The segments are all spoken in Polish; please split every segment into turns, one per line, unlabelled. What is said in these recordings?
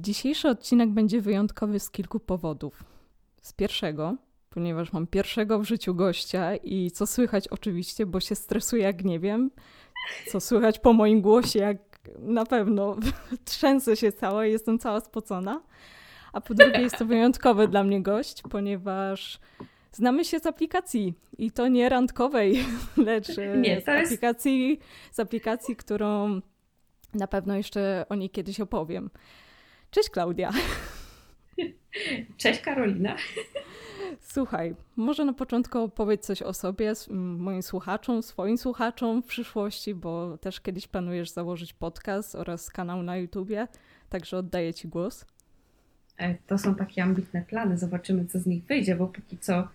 Dzisiejszy odcinek będzie wyjątkowy z kilku powodów. Z pierwszego, ponieważ mam pierwszego w życiu gościa i co słychać oczywiście, bo się stresuję jak nie wiem, co słychać po moim głosie, jak na pewno trzęsę się cała i jestem cała spocona. A po drugie jest to wyjątkowy dla mnie gość, ponieważ znamy się z aplikacji i to nie randkowej, lecz nie, z, aplikacji, z aplikacji, którą na pewno jeszcze o niej kiedyś opowiem. Cześć Klaudia.
Cześć Karolina.
Słuchaj, może na początku opowiedz coś o sobie, moim słuchaczom, swoim słuchaczom w przyszłości, bo też kiedyś planujesz założyć podcast oraz kanał na YouTubie, także oddaję Ci głos.
E, to są takie ambitne plany, zobaczymy co z nich wyjdzie, bo póki co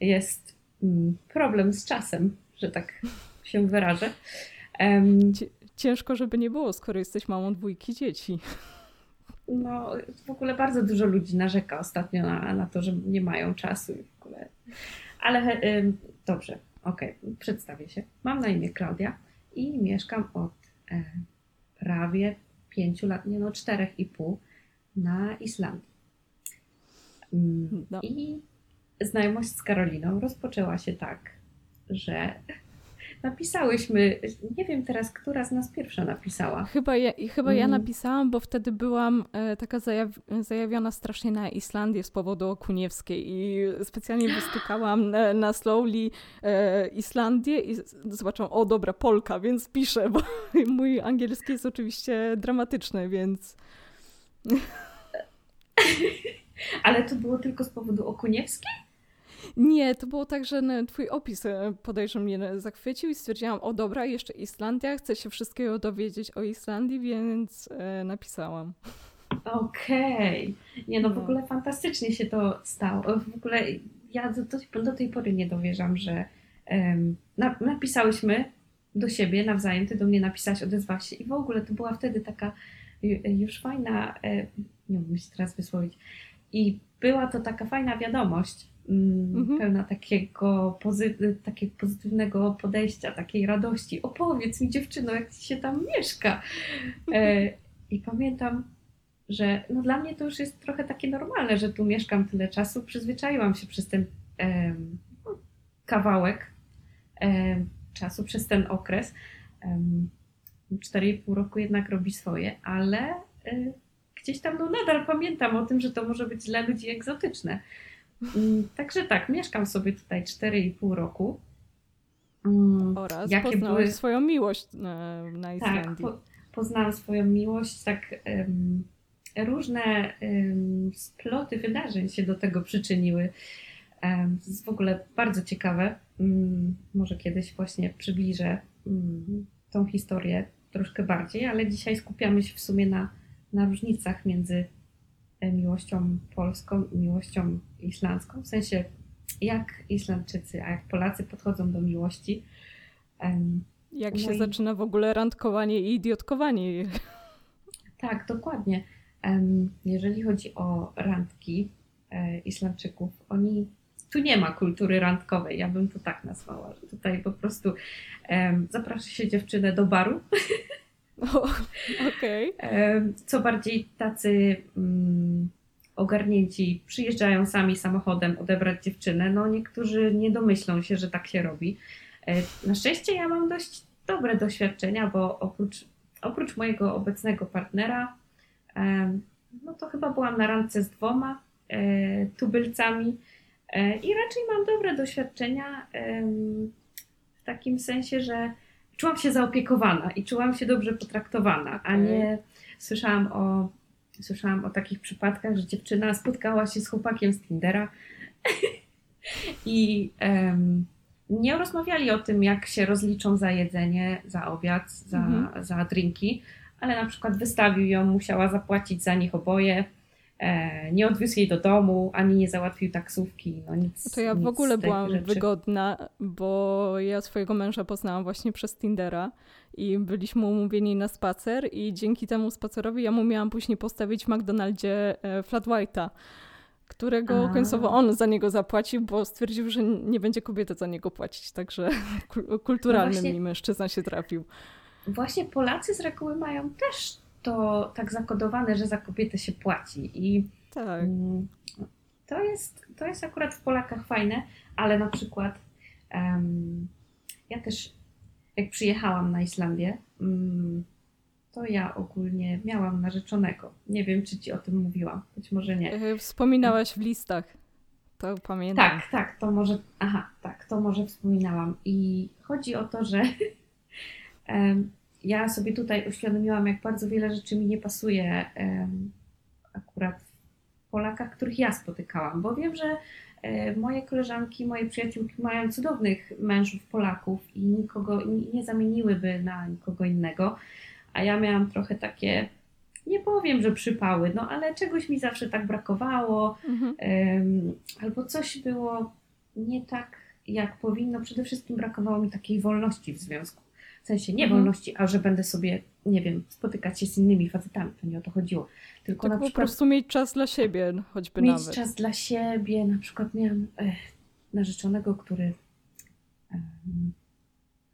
jest mm, problem z czasem, że tak się wyrażę.
Ciężko, żeby nie było, skoro jesteś mamą dwójki dzieci
no, w ogóle bardzo dużo ludzi narzeka ostatnio na, na to, że nie mają czasu i w ogóle. Ale y, dobrze, okej, okay, przedstawię się. Mam na imię Klaudia i mieszkam od e, prawie pięciu lat, nie no, czterech i pół na Islandii. Mm, no. I znajomość z Karoliną rozpoczęła się tak, że napisałyśmy, nie wiem teraz, która z nas pierwsza napisała.
Chyba ja, chyba ja mm. napisałam, bo wtedy byłam e, taka zajaw, zajawiona strasznie na Islandię z powodu Okuniewskiej i specjalnie wystukałam na, na Slowly e, Islandię i zobaczyłam, o dobra, Polka, więc piszę, bo mój angielski jest oczywiście dramatyczny, więc...
Ale to było tylko z powodu Okuniewskiej?
Nie, to było tak, że twój opis e, podejrzewam mnie zachwycił i stwierdziłam, o dobra, jeszcze Islandia, chcę się wszystkiego dowiedzieć o Islandii, więc e, napisałam.
Okej. Okay. Nie no, w no. ogóle fantastycznie się to stało. W ogóle ja do, do, tej pory nie dowierzam, że um, na, napisałyśmy do siebie nawzajem, ty do mnie napisałaś, odezwałaś się i w ogóle to była wtedy taka już fajna, e, nie umiem się teraz wysłowić, i była to taka fajna wiadomość, mhm. pełna takiego, pozy- takiego pozytywnego podejścia, takiej radości. Opowiedz mi dziewczyno, jak ci się tam mieszka. E, I pamiętam, że no dla mnie to już jest trochę takie normalne, że tu mieszkam tyle czasu. Przyzwyczaiłam się przez ten e, kawałek e, czasu, przez ten okres. E, 4,5 roku jednak robi swoje, ale e, gdzieś tam no nadal pamiętam o tym, że to może być dla ludzi egzotyczne. Mm, także tak, mieszkam sobie tutaj 4,5 roku.
Mm, Oraz Jakie poznałeś były... swoją miłość na, na Islandii.
Tak, po, poznałam swoją miłość, tak um, różne um, sploty wydarzeń się do tego przyczyniły. Um, to jest w ogóle bardzo ciekawe. Um, może kiedyś właśnie przybliżę tą historię troszkę bardziej, ale dzisiaj skupiamy się w sumie na, na różnicach między miłością polską i miłością islandzką, w sensie jak Islandczycy, a jak Polacy podchodzą do miłości.
Jak no się i... zaczyna w ogóle randkowanie i idiotkowanie.
Tak, dokładnie. Jeżeli chodzi o randki e, Islandczyków, oni tu nie ma kultury randkowej, ja bym to tak nazwała, że tutaj po prostu zaprasza się dziewczynę do baru
Okej.
Okay. Co bardziej tacy mm, ogarnięci przyjeżdżają sami samochodem odebrać dziewczynę. No niektórzy nie domyślą się, że tak się robi. E, na szczęście ja mam dość dobre doświadczenia, bo oprócz, oprócz mojego obecnego partnera, no to chyba byłam na randce z dwoma e, tubylcami e, i raczej mam dobre doświadczenia w takim sensie, że czułam się zaopiekowana i czułam się dobrze potraktowana, a nie słyszałam o, słyszałam o takich przypadkach, że dziewczyna spotkała się z chłopakiem z Tindera i um, nie rozmawiali o tym, jak się rozliczą za jedzenie, za obiad, za, mhm. za drinki, ale na przykład wystawił ją, musiała zapłacić za nich oboje nie odwiózł jej do domu, ani nie załatwił taksówki, no nic.
To ja
w
ogóle byłam rzeczy. wygodna, bo ja swojego męża poznałam właśnie przez Tindera i byliśmy umówieni na spacer i dzięki temu spacerowi ja mu miałam później postawić w McDonaldzie e, flat white'a którego A. końcowo on za niego zapłacił, bo stwierdził, że nie będzie kobieta za niego płacić, także kulturalny no właśnie, mi mężczyzna się trafił.
Właśnie Polacy z reguły mają też to tak zakodowane, że za kobietę się płaci. I
tak.
Mm, to jest, to jest akurat w Polakach fajne, ale na przykład um, ja też jak przyjechałam na Islandię, um, to ja ogólnie miałam narzeczonego. Nie wiem, czy ci o tym mówiłam, być może nie.
E, wspominałaś w listach. To pamiętam.
Tak, tak, to może, aha, tak, to może wspominałam. I chodzi o to, że um, ja sobie tutaj uświadomiłam, jak bardzo wiele rzeczy mi nie pasuje akurat w Polakach, których ja spotykałam, bo wiem, że e, moje koleżanki, moje przyjaciółki mają cudownych mężów Polaków i nikogo nie zamieniłyby na nikogo innego, a ja miałam trochę takie, nie powiem, że przypały, no ale czegoś mi zawsze tak brakowało, mhm. um, albo coś było nie tak, jak powinno. Przede wszystkim brakowało mi takiej wolności w związku. W sensie nie mhm. wolności, a że będę sobie, nie wiem, spotykać się z innymi facetami, to nie o to chodziło. Tylko
tak
na
po przykład prostu mieć czas dla siebie, choćby
mieć
nawet.
Mieć czas dla siebie. Na przykład miałam eh, narzeczonego, który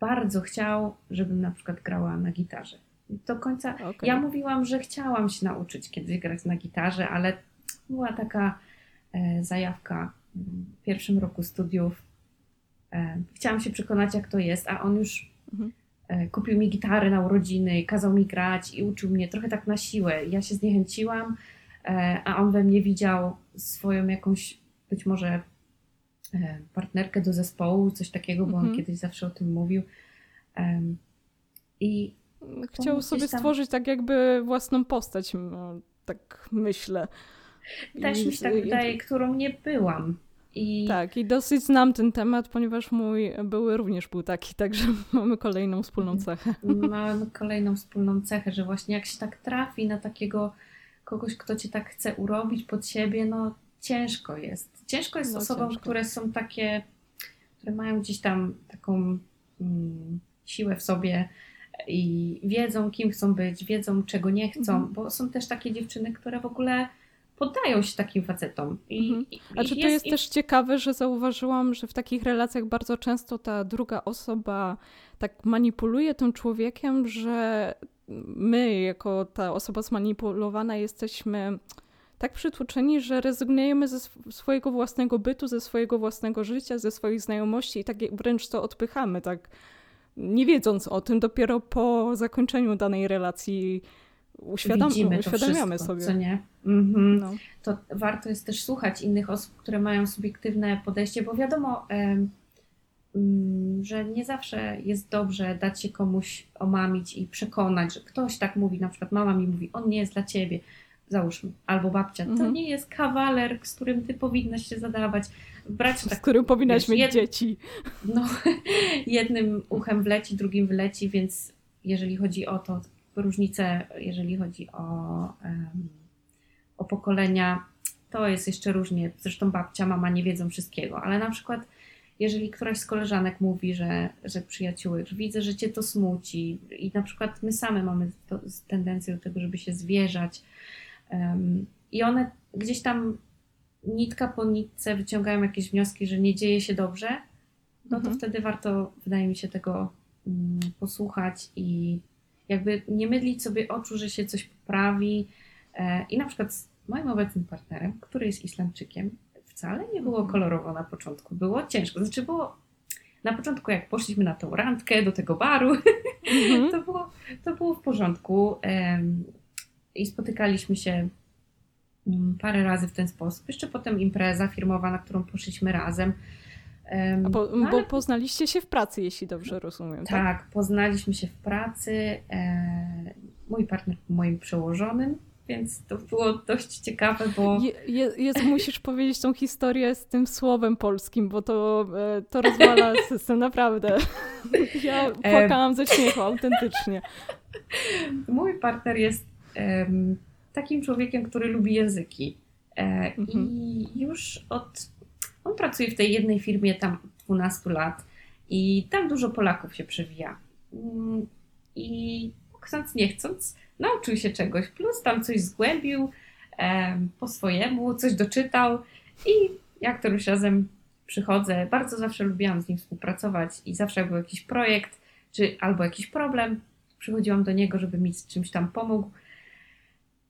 bardzo chciał, żebym na przykład grała na gitarze. Do końca. Okay. Ja mówiłam, że chciałam się nauczyć kiedyś grać na gitarze, ale była taka e, zajawka w pierwszym roku studiów. E, chciałam się przekonać, jak to jest, a on już mhm. E, kupił mi gitarę na urodziny, kazał mi grać i uczył mnie trochę tak na siłę. Ja się zniechęciłam, e, a on we mnie widział swoją jakąś być może e, partnerkę do zespołu, coś takiego, bo mhm. on kiedyś zawsze o tym mówił. I
Chciał sobie tam... stworzyć tak jakby własną postać, tak myślę.
Też I, mi się tak wydaje, którą nie byłam. I...
Tak, i dosyć znam ten temat, ponieważ mój były również był taki, także mamy kolejną wspólną mhm. cechę.
Mamy kolejną wspólną cechę, że właśnie jak się tak trafi na takiego kogoś, kto cię tak chce urobić pod siebie, no ciężko jest. Ciężko jest no, osobom, ciężko. które są takie, które mają gdzieś tam taką mm, siłę w sobie, i wiedzą, kim chcą być, wiedzą, czego nie chcą, mhm. bo są też takie dziewczyny, które w ogóle poddają się takim facetom. I, mhm.
A czy to jest, jest też ciekawe, że zauważyłam, że w takich relacjach bardzo często ta druga osoba tak manipuluje tym człowiekiem, że my, jako ta osoba zmanipulowana, jesteśmy tak przytłoczeni, że rezygnujemy ze swojego własnego bytu, ze swojego własnego życia, ze swoich znajomości i tak wręcz to odpychamy, tak nie wiedząc o tym, dopiero po zakończeniu danej relacji uświadam uświadamiamy
wszystko,
sobie.
Co nie? Mhm. No. To warto jest też słuchać innych osób, które mają subiektywne podejście, bo wiadomo, mm, że nie zawsze jest dobrze dać się komuś omamić i przekonać, że ktoś tak mówi, na przykład mama mi mówi, on nie jest dla ciebie, załóżmy, albo babcia, to mhm. nie jest kawaler, z którym ty powinnaś się zadawać
brać tak, Z którym powinnaś wiesz, mieć jed... dzieci.
No, jednym uchem wleci, drugim wyleci, więc jeżeli chodzi o to, różnice, jeżeli chodzi o, um, o pokolenia, to jest jeszcze różnie. Zresztą babcia, mama nie wiedzą wszystkiego, ale na przykład jeżeli któraś z koleżanek mówi, że, że przyjaciółek, że widzę, że cię to smuci i na przykład my same mamy to, tendencję do tego, żeby się zwierzać um, i one gdzieś tam nitka po nitce wyciągają jakieś wnioski, że nie dzieje się dobrze, no to mhm. wtedy warto, wydaje mi się, tego mm, posłuchać i jakby nie mydlić sobie oczu, że się coś poprawi. E, I na przykład z moim obecnym partnerem, który jest Islamczykiem, wcale nie było mhm. kolorowo na początku. Było ciężko. Znaczy było na początku, jak poszliśmy na tą randkę do tego baru, mhm. to, było, to było w porządku. I spotykaliśmy się Mm, parę razy w ten sposób. Jeszcze potem impreza firmowa, na którą poszliśmy razem.
Bo, no, bo, poznaliście się w pracy, jeśli dobrze rozumiem.
Tak, tak poznaliśmy się w pracy. E, mój partner był moim przełożonym, więc to było dość ciekawe, bo.
Je, je, musisz powiedzieć tą historię z tym słowem polskim, bo to, e, to rozwala system, naprawdę. Ja płakałam ze śmiechu, autentycznie.
Mój partner jest. Um, takim człowiekiem, który lubi języki. E, mhm. I już od. On pracuje w tej jednej firmie tam 12 lat i tam dużo Polaków się przewija. Mm, I chcąc, nie chcąc, nauczył się czegoś, plus tam coś zgłębił e, po swojemu, coś doczytał i to już razem przychodzę, bardzo zawsze lubiłam z nim współpracować i zawsze jak był jakiś projekt, czy albo jakiś problem, przychodziłam do niego, żeby mi z czymś tam pomógł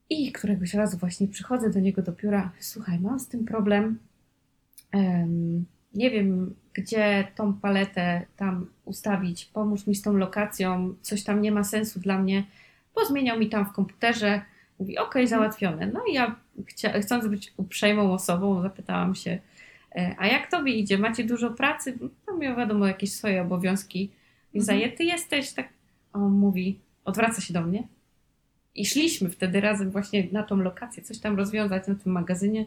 I któregoś razu właśnie przychodzę do niego do biura. Słuchaj, mam z tym problem. Nie wiem, gdzie tą paletę tam ustawić. Pomóż mi z tą lokacją. Coś tam nie ma sensu dla mnie. Pozmieniał mi tam w komputerze. Mówi, okej, okay, załatwione. No i ja chcia, chcąc być uprzejmą osobą, zapytałam się, e, a jak tobie idzie? Macie dużo pracy? No miał wiadomo jakieś swoje obowiązki. I mhm. zajęty jesteś? Tak, on mówi, odwraca się do mnie. I szliśmy wtedy razem właśnie na tą lokację, coś tam rozwiązać na tym magazynie.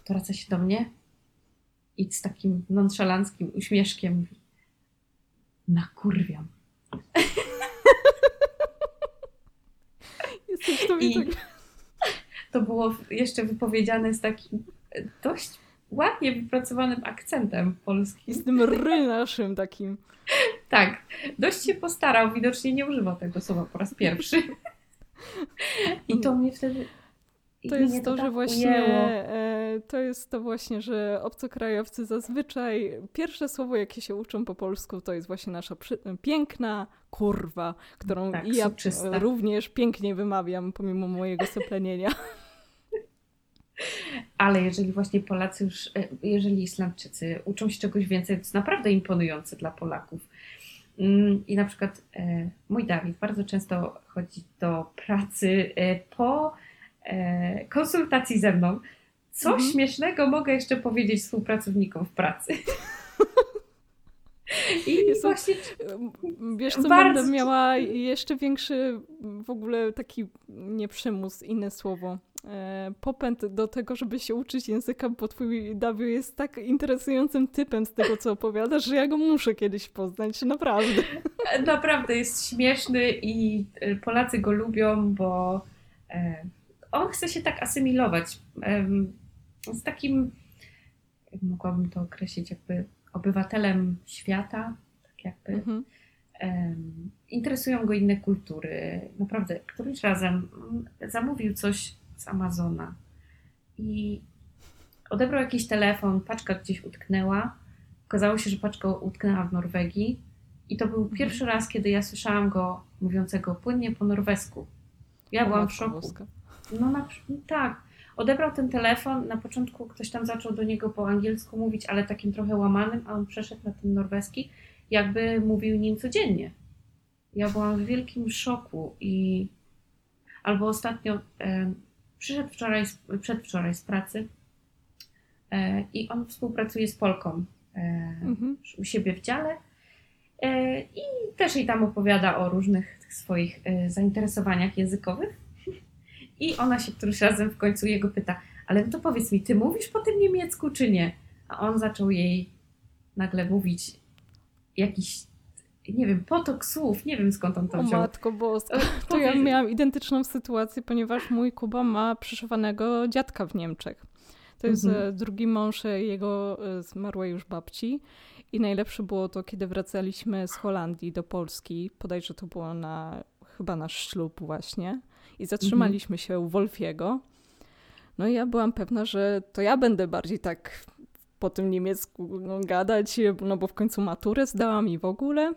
Odwraca się do mnie i z takim nonszalanckim uśmieszkiem mówi, nakurwiam.
Jesteś to I tak...
to było jeszcze wypowiedziane z takim dość ładnie wypracowanym akcentem polskim.
Z tym ry naszym takim.
Tak, dość się postarał, widocznie nie używał tego słowa po raz pierwszy. I to mnie wtedy
to jest to, że właśnie e, to jest to właśnie, że obcokrajowcy zazwyczaj pierwsze słowo, jakie się uczą po polsku, to jest właśnie nasza przy, piękna kurwa, którą tak, ja suczysta. również pięknie wymawiam pomimo mojego seplenienia.
Ale jeżeli właśnie Polacy już, e, jeżeli Islamczycy uczą się czegoś więcej, to jest naprawdę imponujące dla Polaków. Mm, I na przykład e, mój Dawid bardzo często chodzi do pracy po E, konsultacji ze mną. Co mhm. śmiesznego mogę jeszcze powiedzieć współpracownikom w pracy?
I Jest właśnie. Wiesz, co bardzo... będę miała jeszcze większy w ogóle taki nie przymus, inne słowo. E, popęd do tego, żeby się uczyć języka, bo twój W jest tak interesującym typem z tego, co opowiadasz, że ja go muszę kiedyś poznać, naprawdę.
Naprawdę jest śmieszny i e, Polacy go lubią, bo on chce się tak asymilować z takim, jak mogłabym to określić, jakby obywatelem świata, tak jakby. Mhm. interesują go inne kultury. Naprawdę, którymś razem zamówił coś z Amazona i odebrał jakiś telefon, paczka gdzieś utknęła. Okazało się, że paczka utknęła w Norwegii. I to był mhm. pierwszy raz, kiedy ja słyszałam go mówiącego płynnie po norwesku. Ja byłam w szoku. No na, tak. Odebrał ten telefon, na początku ktoś tam zaczął do niego po angielsku mówić, ale takim trochę łamanym, a on przeszedł na ten norweski, jakby mówił nim codziennie. Ja byłam w wielkim szoku i albo ostatnio e, przyszedł wczoraj, przedwczoraj z pracy e, i on współpracuje z Polką e, mhm. u siebie w dziale e, i też jej tam opowiada o różnych swoich e, zainteresowaniach językowych. I ona się któryś razem w końcu jego pyta, ale to powiedz mi, ty mówisz po tym niemiecku czy nie? A on zaczął jej nagle mówić jakiś, nie wiem, potok słów, nie wiem skąd on to wziął.
O matko boska. To ja miałam identyczną sytuację, ponieważ mój Kuba ma przyszywanego dziadka w Niemczech. To jest mhm. E, drugi mąż jego e, zmarłej już babci. I najlepsze było to, kiedy wracaliśmy z Holandii do Polski. Podajże to było na chyba nasz ślub właśnie i zatrzymaliśmy się u Wolfiego. No i ja byłam pewna, że to ja będę bardziej tak po tym niemiecku no, gadać, no bo w końcu maturę zdałam i w ogóle.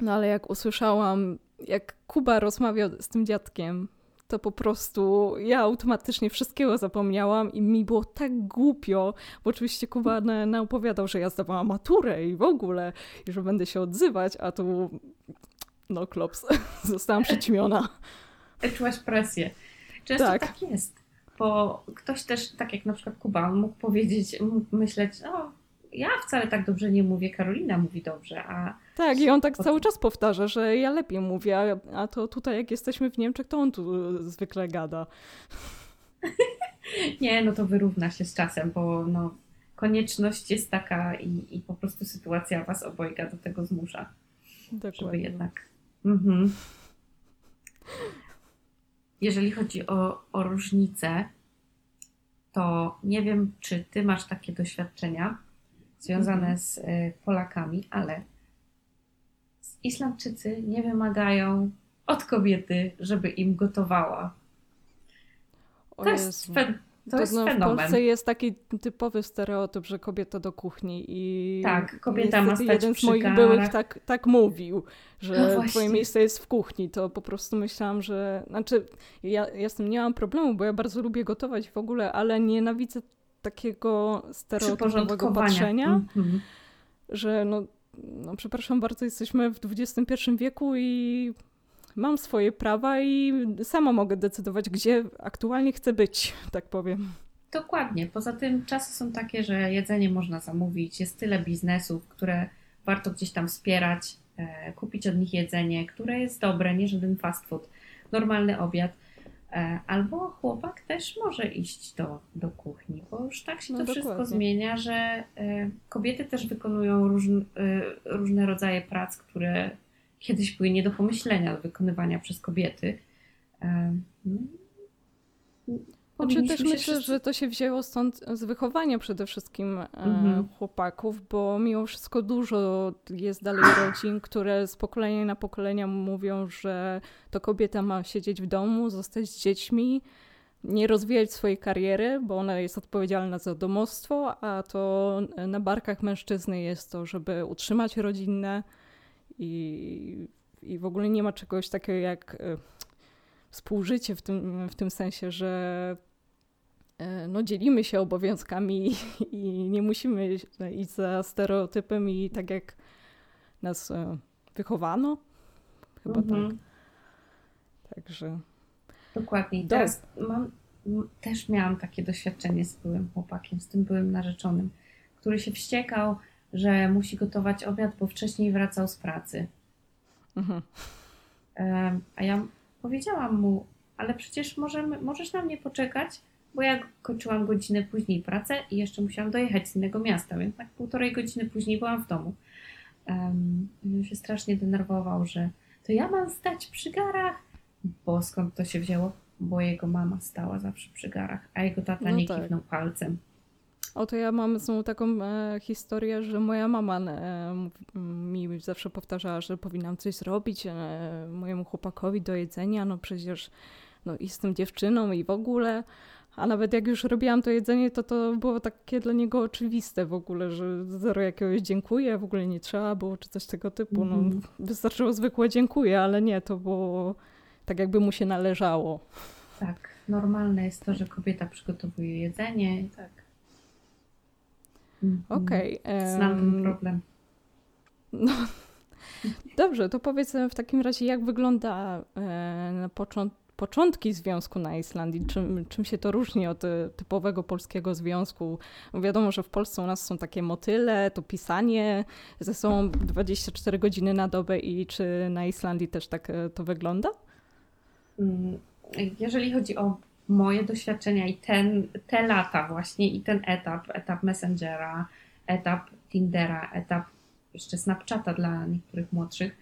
No ale jak usłyszałam, jak Kuba rozmawiał z tym dziadkiem, to po prostu ja automatycznie wszystkiego zapomniałam i mi było tak głupio, bo oczywiście Kuba opowiadał, że ja zdawałam maturę i w ogóle, i że będę się odzywać, a tu no klops, zostałam przyćmiona.
Czułaś presję. Często tak. tak jest, bo ktoś też, tak jak na przykład Kuba, mógł powiedzieć, mógł myśleć, o, ja wcale tak dobrze nie mówię, Karolina mówi dobrze, a...
Tak, i on tak cały czas powtarza, że ja lepiej mówię, a to tutaj jak jesteśmy w Niemczech, to on tu zwykle gada.
nie, no to wyrówna się z czasem, bo no, konieczność jest taka i, i po prostu sytuacja was obojga do tego zmusza. Dokładnie. Żeby jednak... Mhm. Jeżeli chodzi o, o różnice, to nie wiem, czy ty masz takie doświadczenia związane mhm. z y, Polakami, ale Islamczycy nie wymagają od kobiety, żeby im gotowała. To jest, To, jest
no, w
fenomen.
Polsce jest taki typowy stereotyp, że kobieta do kuchni i
Tak, kobieta ma stać
jeden z moich byłych tak, tak mówił,
No
że
właśnie.
twoje miejsce jest w kuchni. To po prostu myślałam, że... Znaczy, ja, ja z tym nie mam problemu, bo ja bardzo lubię gotować w ogóle, ale nienawidzę takiego stereotypowego patrzenia,
Mhm.
że no, no przepraszam bardzo, jesteśmy w XXI wieku i mam swoje prawa i sama mogę decydować, gdzie aktualnie chcę być, tak powiem.
Dokładnie. Poza tym czasy są takie, że jedzenie można zamówić, jest tyle biznesów, które warto gdzieś tam wspierać, e, kupić od nich jedzenie, które jest dobre, nie żaden fast food, normalny obiad. E, albo chłopak też może iść do, do kuchni, bo już tak się
No
to wszystko
dokładnie.
zmienia, że e, kobiety też wykonują różn, różne rodzaje prac, które kiedyś były nie do pomyślenia do wykonywania przez kobiety. E, no,
Znaczy też myślę,
wszyscy-
że to się wzięło stąd z wychowania przede wszystkim e,
Mhm.
chłopaków, bo mimo wszystko dużo jest dalej rodzin, które z pokolenia na pokolenia mówią, że to kobieta ma siedzieć w domu, zostać z dziećmi, nie rozwijać swojej kariery, bo ona jest odpowiedzialna za domostwo, a to na barkach mężczyzny jest to, żeby utrzymać rodzinę i, i w ogóle nie ma czegoś takiego jak e, współżycie w tym, w tym sensie, że e, no, dzielimy się obowiązkami i nie musimy iść za stereotypem i tak jak nas e, wychowano. Chyba
Mhm.
tak. Także
Dokładnie. I
Do-
teraz mam, też miałam takie doświadczenie z byłym chłopakiem, z tym byłym narzeczonym, który się wściekał, że musi gotować obiad, bo wcześniej wracał z pracy.
mhm.
A ja powiedziałam mu, ale przecież możemy, możesz na mnie poczekać, bo ja kończyłam godzinę później pracę i jeszcze musiałam dojechać z innego miasta, więc tak półtorej godziny później byłam w domu. Um, on się strasznie denerwował, że to ja mam stać przy garach, bo skąd to się wzięło? Bo jego mama stała zawsze przy garach, a jego tata
No
nie
tak.
kiwnął palcem.
Oto ja mam znowu taką e, historię, że moja mama e, mów- mi zawsze powtarzała, że powinnam coś zrobić e, mojemu chłopakowi do jedzenia, no przecież no, jestem dziewczyną i w ogóle. A nawet jak już robiłam to jedzenie, to to było takie dla niego oczywiste w ogóle, że zero jakiegoś dziękuję, w ogóle nie trzeba było, czy coś tego typu. No,
Mhm.
wystarczyło zwykłe dziękuję, ale nie, to było tak jakby mu się należało.
Tak, normalne jest to, że kobieta przygotowuje jedzenie. Tak. Mhm.
Okej.
Znam ten
em,
problem.
No, dobrze, to powiedz w takim razie, jak wygląda e, na począ- początki związku na Islandii? Czym, czym się to różni od e, typowego polskiego związku? Wiadomo, że w Polsce u nas są takie motyle, to pisanie ze sobą 24 godziny na dobę i czy na Islandii też tak e, to wygląda?
Mm, Jeżeli chodzi o moje doświadczenia i ten, te lata właśnie i ten etap, etap Messengera, etap Tindera, etap jeszcze Snapchata dla niektórych młodszych,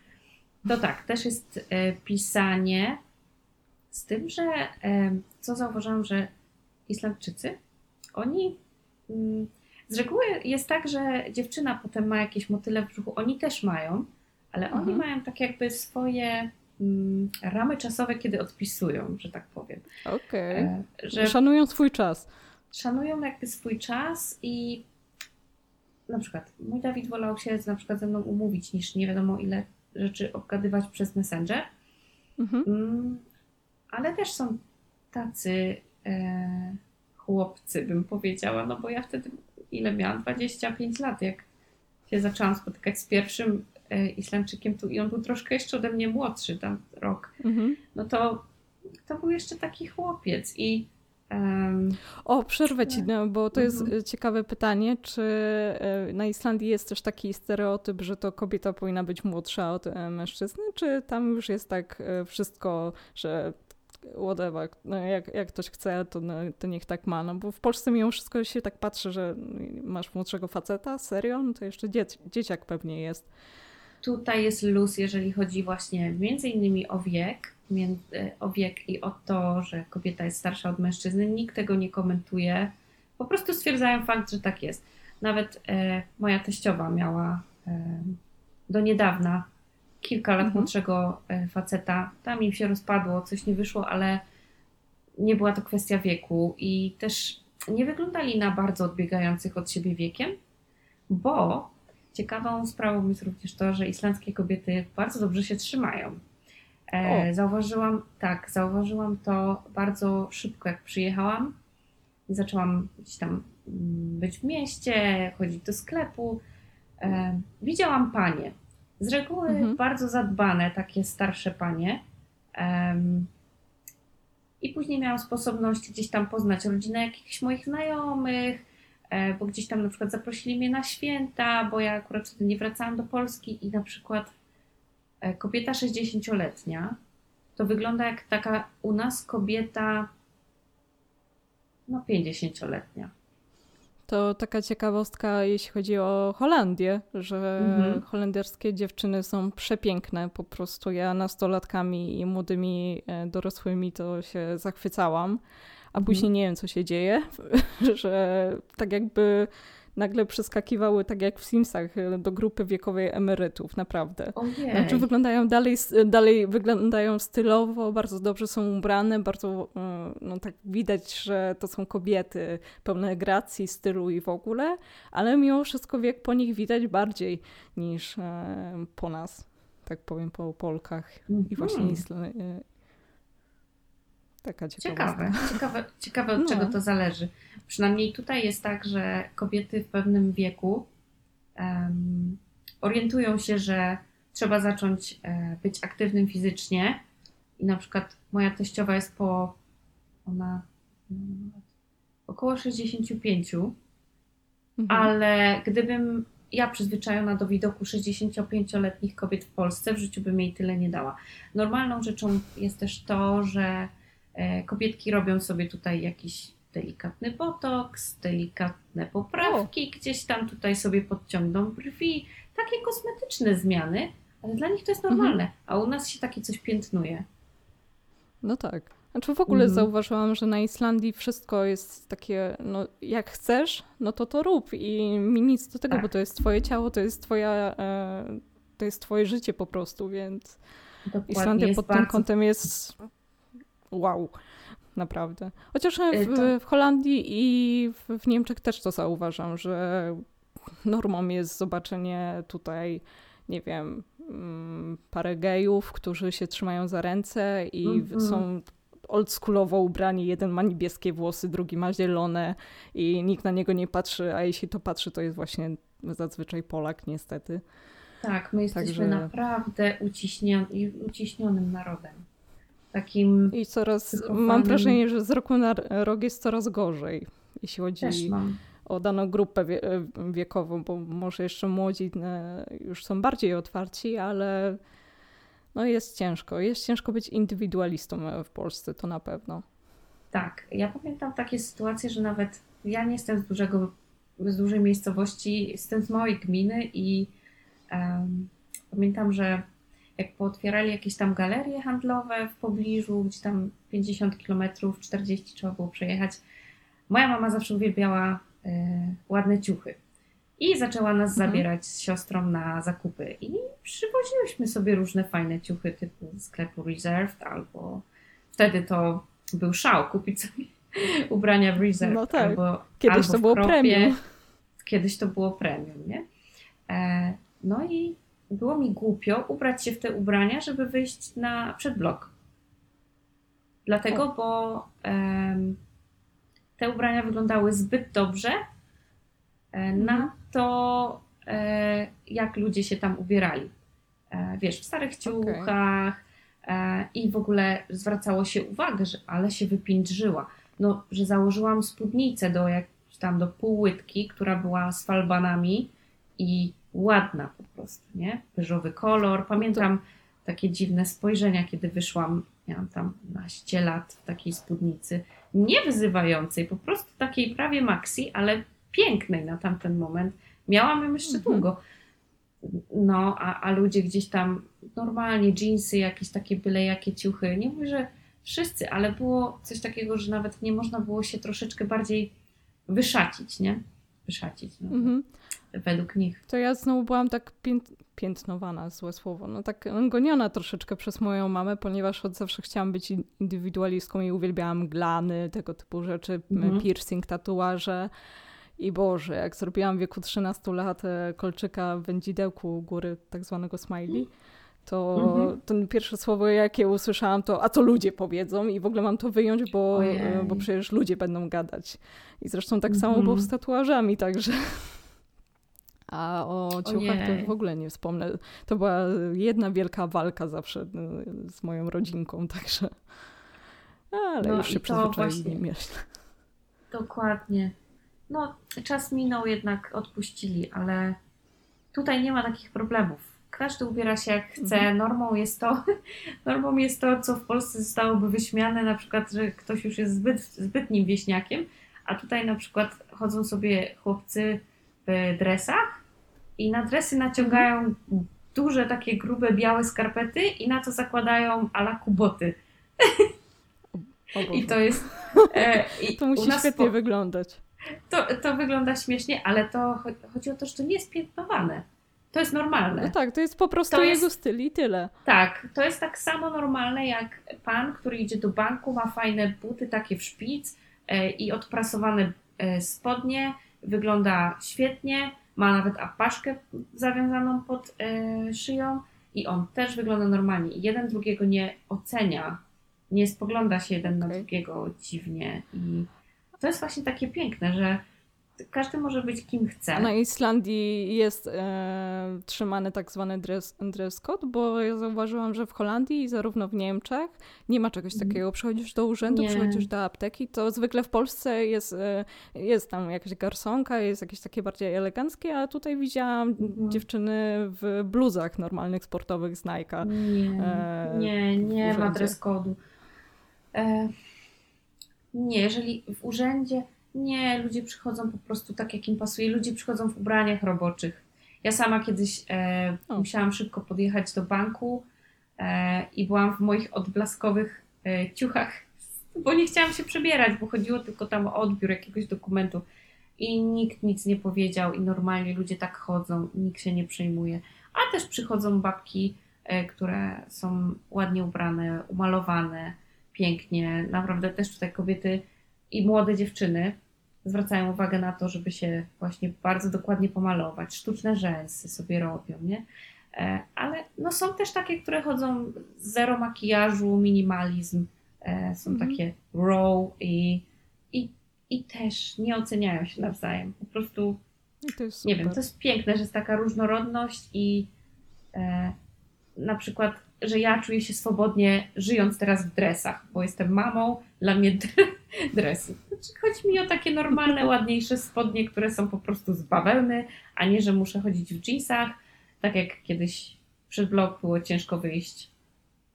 to tak, też jest e, pisanie z tym, że e, co zauważyłam, że Islandczycy, oni mm, z reguły jest tak, że dziewczyna potem ma jakieś motyle w brzuchu, oni też mają, ale oni
Mhm.
mają tak jakby swoje ramy czasowe, kiedy odpisują, że tak powiem.
Okej.
E, Że
Szanują swój czas.
szanują jakby swój czas i na przykład mój Dawid wolał się na przykład ze mną umówić niż nie wiadomo ile rzeczy obgadywać przez Messenger,
Mhm.
mm, ale też są tacy e, chłopcy, bym powiedziała, no bo ja wtedy ile miałam? 25 lat, jak się zaczęłam spotykać z pierwszym e, Islandczykiem tu i on był troszkę jeszcze ode mnie młodszy, tam rok.
Mhm.
no to to był jeszcze taki chłopiec i
O, przerwę ci, no, bo to jest
Mhm.
e, ciekawe pytanie, czy e, na Islandii jest też taki stereotyp, że to kobieta powinna być młodsza od e, mężczyzny, czy tam już jest tak wszystko, że whatever, no jak, jak ktoś chce, to, no, to niech tak ma, no bo w Polsce mimo wszystko się tak patrzy, że masz młodszego faceta, serio? No to jeszcze dziec, dzieciak pewnie jest.
Tutaj jest luz, jeżeli chodzi właśnie między innymi o wiek, o wiek i o to, że kobieta jest starsza od mężczyzny. Nikt tego nie komentuje. Po prostu stwierdzają fakt, że tak jest. Nawet e, moja teściowa miała e, do niedawna kilka lat
Mhm.
młodszego e, faceta. Tam im się rozpadło, coś nie wyszło, ale nie była to kwestia wieku i też nie wyglądali na bardzo odbiegających od siebie wiekiem, bo ciekawą sprawą jest również to, że islandzkie kobiety bardzo dobrze się trzymają. E, zauważyłam, tak, zauważyłam to bardzo szybko, jak przyjechałam. Zaczęłam gdzieś tam mm, być w mieście, chodzić do sklepu. E, widziałam panie. Z reguły mhm. bardzo zadbane, takie starsze panie. I później miałam sposobność gdzieś tam poznać rodzinę jakichś moich znajomych, bo gdzieś tam na przykład zaprosili mnie na święta, bo ja akurat wtedy nie wracałam do Polski i na przykład E, kobieta 60-letnia to wygląda jak taka u nas kobieta no 50-letnia.
To taka ciekawostka, jeśli chodzi o Holandię, że mhm. holenderskie dziewczyny są przepiękne. Po prostu ja nastolatkami i młodymi e, dorosłymi to się zachwycałam, a mhm. później nie wiem, co się dzieje, że tak jakby nagle przeskakiwały, tak jak w Simsach, e, do grupy wiekowej emerytów, naprawdę.
Ojej.
Znaczy wyglądają dalej, dalej wyglądają stylowo, bardzo dobrze są ubrane, bardzo e, no tak widać, że to są kobiety pełne gracji, stylu i w ogóle, ale mimo wszystko wiek po nich widać bardziej niż e, po nas, tak powiem, po Polkach i właśnie mhm. Isl Taka
ciekawe. Ciekawe, ciekawe od no. czego to zależy. Przynajmniej tutaj jest tak, że kobiety w pewnym wieku um, orientują się, że trzeba zacząć e, być aktywnym fizycznie. I na przykład moja teściowa jest po ona około 65, mhm. ale gdybym ja przyzwyczajona do widoku 65-letnich kobiet w Polsce, w życiu bym jej tyle nie dała. Normalną rzeczą jest też to, że kobietki robią sobie tutaj jakiś delikatny botoks, delikatne poprawki, o. gdzieś tam tutaj sobie podciągną brwi, takie kosmetyczne zmiany, ale dla nich to jest mhm. normalne, mhm. a u nas się takie coś piętnuje.
No tak. Znaczy w ogóle mhm. zauważyłam, że na Islandii wszystko jest takie, no jak chcesz, no to to rób i mi nic do tego, tak. bo to jest twoje ciało, to jest twoja, e, to jest twoje życie po prostu, więc Dokładnie, Islandia pod bardzo... tym kątem jest wow, naprawdę. Chociaż w, w Holandii i w, w Niemczech też to zauważam, że normą jest zobaczenie tutaj, nie wiem, mm, parę gejów, którzy się trzymają za ręce i mm -hmm. są oldschoolowo ubrani. Jeden ma niebieskie włosy, drugi ma zielone i nikt na niego nie patrzy, a jeśli to patrzy, to jest właśnie zazwyczaj Polak, niestety.
Tak, my jesteśmy Także... naprawdę uciśnionym narodem takim.
I coraz, mam wrażenie, że z roku na rok jest coraz gorzej, jeśli chodzi o daną grupę wie, wiekową, bo może jeszcze młodzi e, już są bardziej otwarci, ale no jest ciężko. Jest ciężko być indywidualistą w Polsce, to na pewno.
Tak, ja pamiętam takie sytuacje, że nawet ja nie jestem z dużego, z dużej miejscowości, jestem z małej gminy i um, pamiętam, że jak pootwierali jakieś tam galerie handlowe w pobliżu, gdzie tam 50 km, 40 trzeba było przejechać, moja mama zawsze uwielbiała y, ładne ciuchy. I zaczęła nas mhm. zabierać z siostrą na zakupy. I przywoziłyśmy sobie różne fajne ciuchy typu sklepu Reserved albo wtedy to był szał kupić sobie ubrania w Reserved.
No tak.
Albo,
Kiedyś
albo
to było
kropie.
premium.
Kiedyś to było premium, nie? E, no i było mi głupio ubrać się w te ubrania, żeby wyjść na przedblok. Dlatego, bo te ubrania wyglądały zbyt dobrze e, na mhm. to, e, jak ludzie się tam ubierali. E, wiesz, w starych ciuchach okay. I w ogóle zwracało się uwagę, że ale się wypiętrzyła. No, że założyłam spódnicę do jak tam do półłytki, która była z falbanami i ładna po prostu, nie? Beżowy kolor. Pamiętam takie dziwne spojrzenia, kiedy wyszłam, miałam tam naście lat w takiej spódnicy, nie wyzywającej, po prostu takiej prawie maxi, ale pięknej na tamten moment. Miałam ją jeszcze mhm. długo. No, a, a ludzie gdzieś tam normalnie, jeansy, jakieś takie byle jakie ciuchy. Nie mówię, że wszyscy, ale było coś takiego, że nawet nie można było się troszeczkę bardziej wyszacić, nie? Wyszacić. No. Mhm. Według nich.
To ja znowu byłam tak pięt, piętnowana, złe słowo, no tak goniona troszeczkę przez moją mamę, ponieważ od zawsze chciałam być indywidualistką i uwielbiałam glany, tego typu rzeczy, mhm. piercing, tatuaże. I Boże, jak zrobiłam w wieku 13 lat e, kolczyka w wędzidełku góry, tak zwanego smiley, to mhm. to pierwsze słowo, jakie usłyszałam, to a co ludzie powiedzą i w ogóle mam to wyjąć, bo, bo przecież ludzie będą gadać. I zresztą tak samo było z mhm. tatuażami, także... A o ciuchach to już w ogóle nie wspomnę. To była jedna wielka walka zawsze y, z moją rodzinką, także... Ale no już się przyzwyczaili, myślę.
Dokładnie. No, czas minął, jednak odpuścili, ale tutaj nie ma takich problemów każdy ubiera się jak chce. Mhm. Normą jest to, normą jest to, co w Polsce zostałoby wyśmiane, na przykład, że ktoś już jest zbyt, zbytnim wieśniakiem, a tutaj na przykład chodzą sobie chłopcy w dresach i na dresy naciągają duże, takie grube, białe skarpety i na to zakładają ala kuboty. I to jest...
E, i to musi świetnie po... wyglądać.
To, to wygląda śmiesznie, ale to chodzi o to, że to nie jest piętnowane. To jest normalne.
No tak, to jest po prostu to jego jest, styl i tyle.
Tak, to jest tak samo normalne jak pan, który idzie do banku, ma fajne buty takie w szpic e, i odprasowane e, spodnie, wygląda świetnie, ma nawet apaszkę zawiązaną pod e, szyją i on też wygląda normalnie. Jeden drugiego nie ocenia, nie spogląda się jeden okay. na drugiego dziwnie i to jest właśnie takie piękne, że każdy może być kim chce.
Na Islandii jest e, trzymany tak zwany dress, dress code, bo ja zauważyłam, że w Holandii i zarówno w Niemczech nie ma czegoś mhm. takiego. Przychodzisz do urzędu, nie. przychodzisz do apteki, to zwykle w Polsce jest, e, jest tam jakaś garsonka, jest jakieś takie bardziej eleganckie, a tutaj widziałam mhm. dziewczyny w bluzach normalnych, sportowych z Nike'a.
Nie, e, nie, nie ma dress code'u. E, nie, jeżeli w urzędzie nie, ludzie przychodzą po prostu tak, jak im pasuje. Ludzie przychodzą w ubraniach roboczych. Ja sama kiedyś e, musiałam szybko podjechać do banku e, i byłam w moich odblaskowych e, ciuchach, bo nie chciałam się przebierać, bo chodziło tylko tam o odbiór jakiegoś dokumentu. I nikt nic nie powiedział, i normalnie ludzie tak chodzą, nikt się nie przejmuje. A też przychodzą babki, e, które są ładnie ubrane, umalowane, pięknie. Naprawdę też tutaj kobiety i młode dziewczyny zwracają uwagę na to, żeby się właśnie bardzo dokładnie pomalować, sztuczne rzęsy sobie robią, nie? E, ale no są też takie, które chodzą zero makijażu, minimalizm, e, są -hmm. takie raw i, i, i też nie oceniają się nawzajem. Po prostu, nie wiem, to jest piękne, że jest taka różnorodność i e, na przykład że ja czuję się swobodnie żyjąc teraz w dresach, bo jestem mamą, dla mnie dresy. Znaczy, chodzi mi o takie normalne, ładniejsze spodnie, które są po prostu z bawełny, a nie, że muszę chodzić w jeansach, tak jak kiedyś przed blok było ciężko wyjść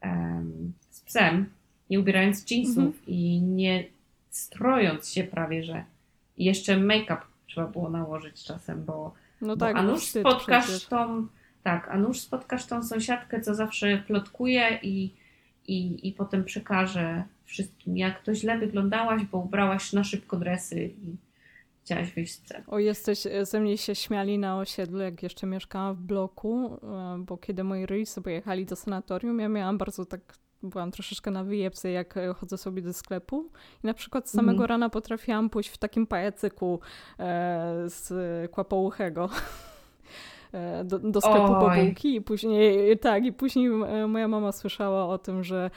um, z psem, nie ubierając jeansów mhm. i nie strojąc się prawie, że. I jeszcze make-up trzeba było nałożyć czasem, bo, no tak, bo a nuż spotkasz przecież. tą tak, a nuż spotkasz tą sąsiadkę, co zawsze plotkuje i, i, i potem przekaże wszystkim, jak to źle wyglądałaś, bo ubrałaś na szybko dresy i chciałaś wyjść z psem.
O, jesteś, ze mnie się śmiali na osiedlu, jak jeszcze mieszkałam w bloku, e, bo kiedy moi rodzice pojechali do sanatorium, ja miałam bardzo tak byłam troszeczkę na wyjebce, jak chodzę sobie do sklepu i na przykład z samego mm. rana potrafiłam pójść w takim pajacyku e, z kłapołuchego. E, do, do sklepu Oj. po bułki i później, tak, i później e, moja mama słyszała o tym, że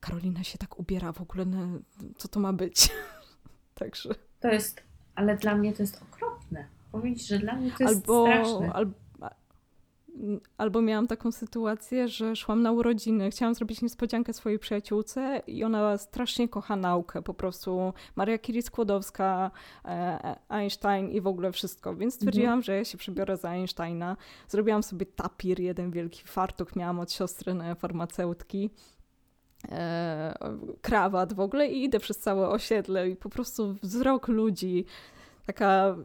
Karolina się tak ubiera w ogóle, na, co to ma być. Także.
To jest, ale dla mnie to jest okropne. Powiedzieć, że dla mnie to jest albo, straszne. Albo,
albo miałam taką sytuację, że szłam na urodziny, chciałam zrobić niespodziankę swojej przyjaciółce i ona strasznie kocha naukę, po prostu Maria Curie-Skłodowska, e, Einstein i w ogóle wszystko, więc stwierdziłam, mhm. że ja się przebiorę za Einsteina. Zrobiłam sobie tapir, jeden wielki fartuch miałam od siostry farmaceutki. E, krawat w ogóle i idę przez całe osiedle i po prostu wzrok ludzi, taka,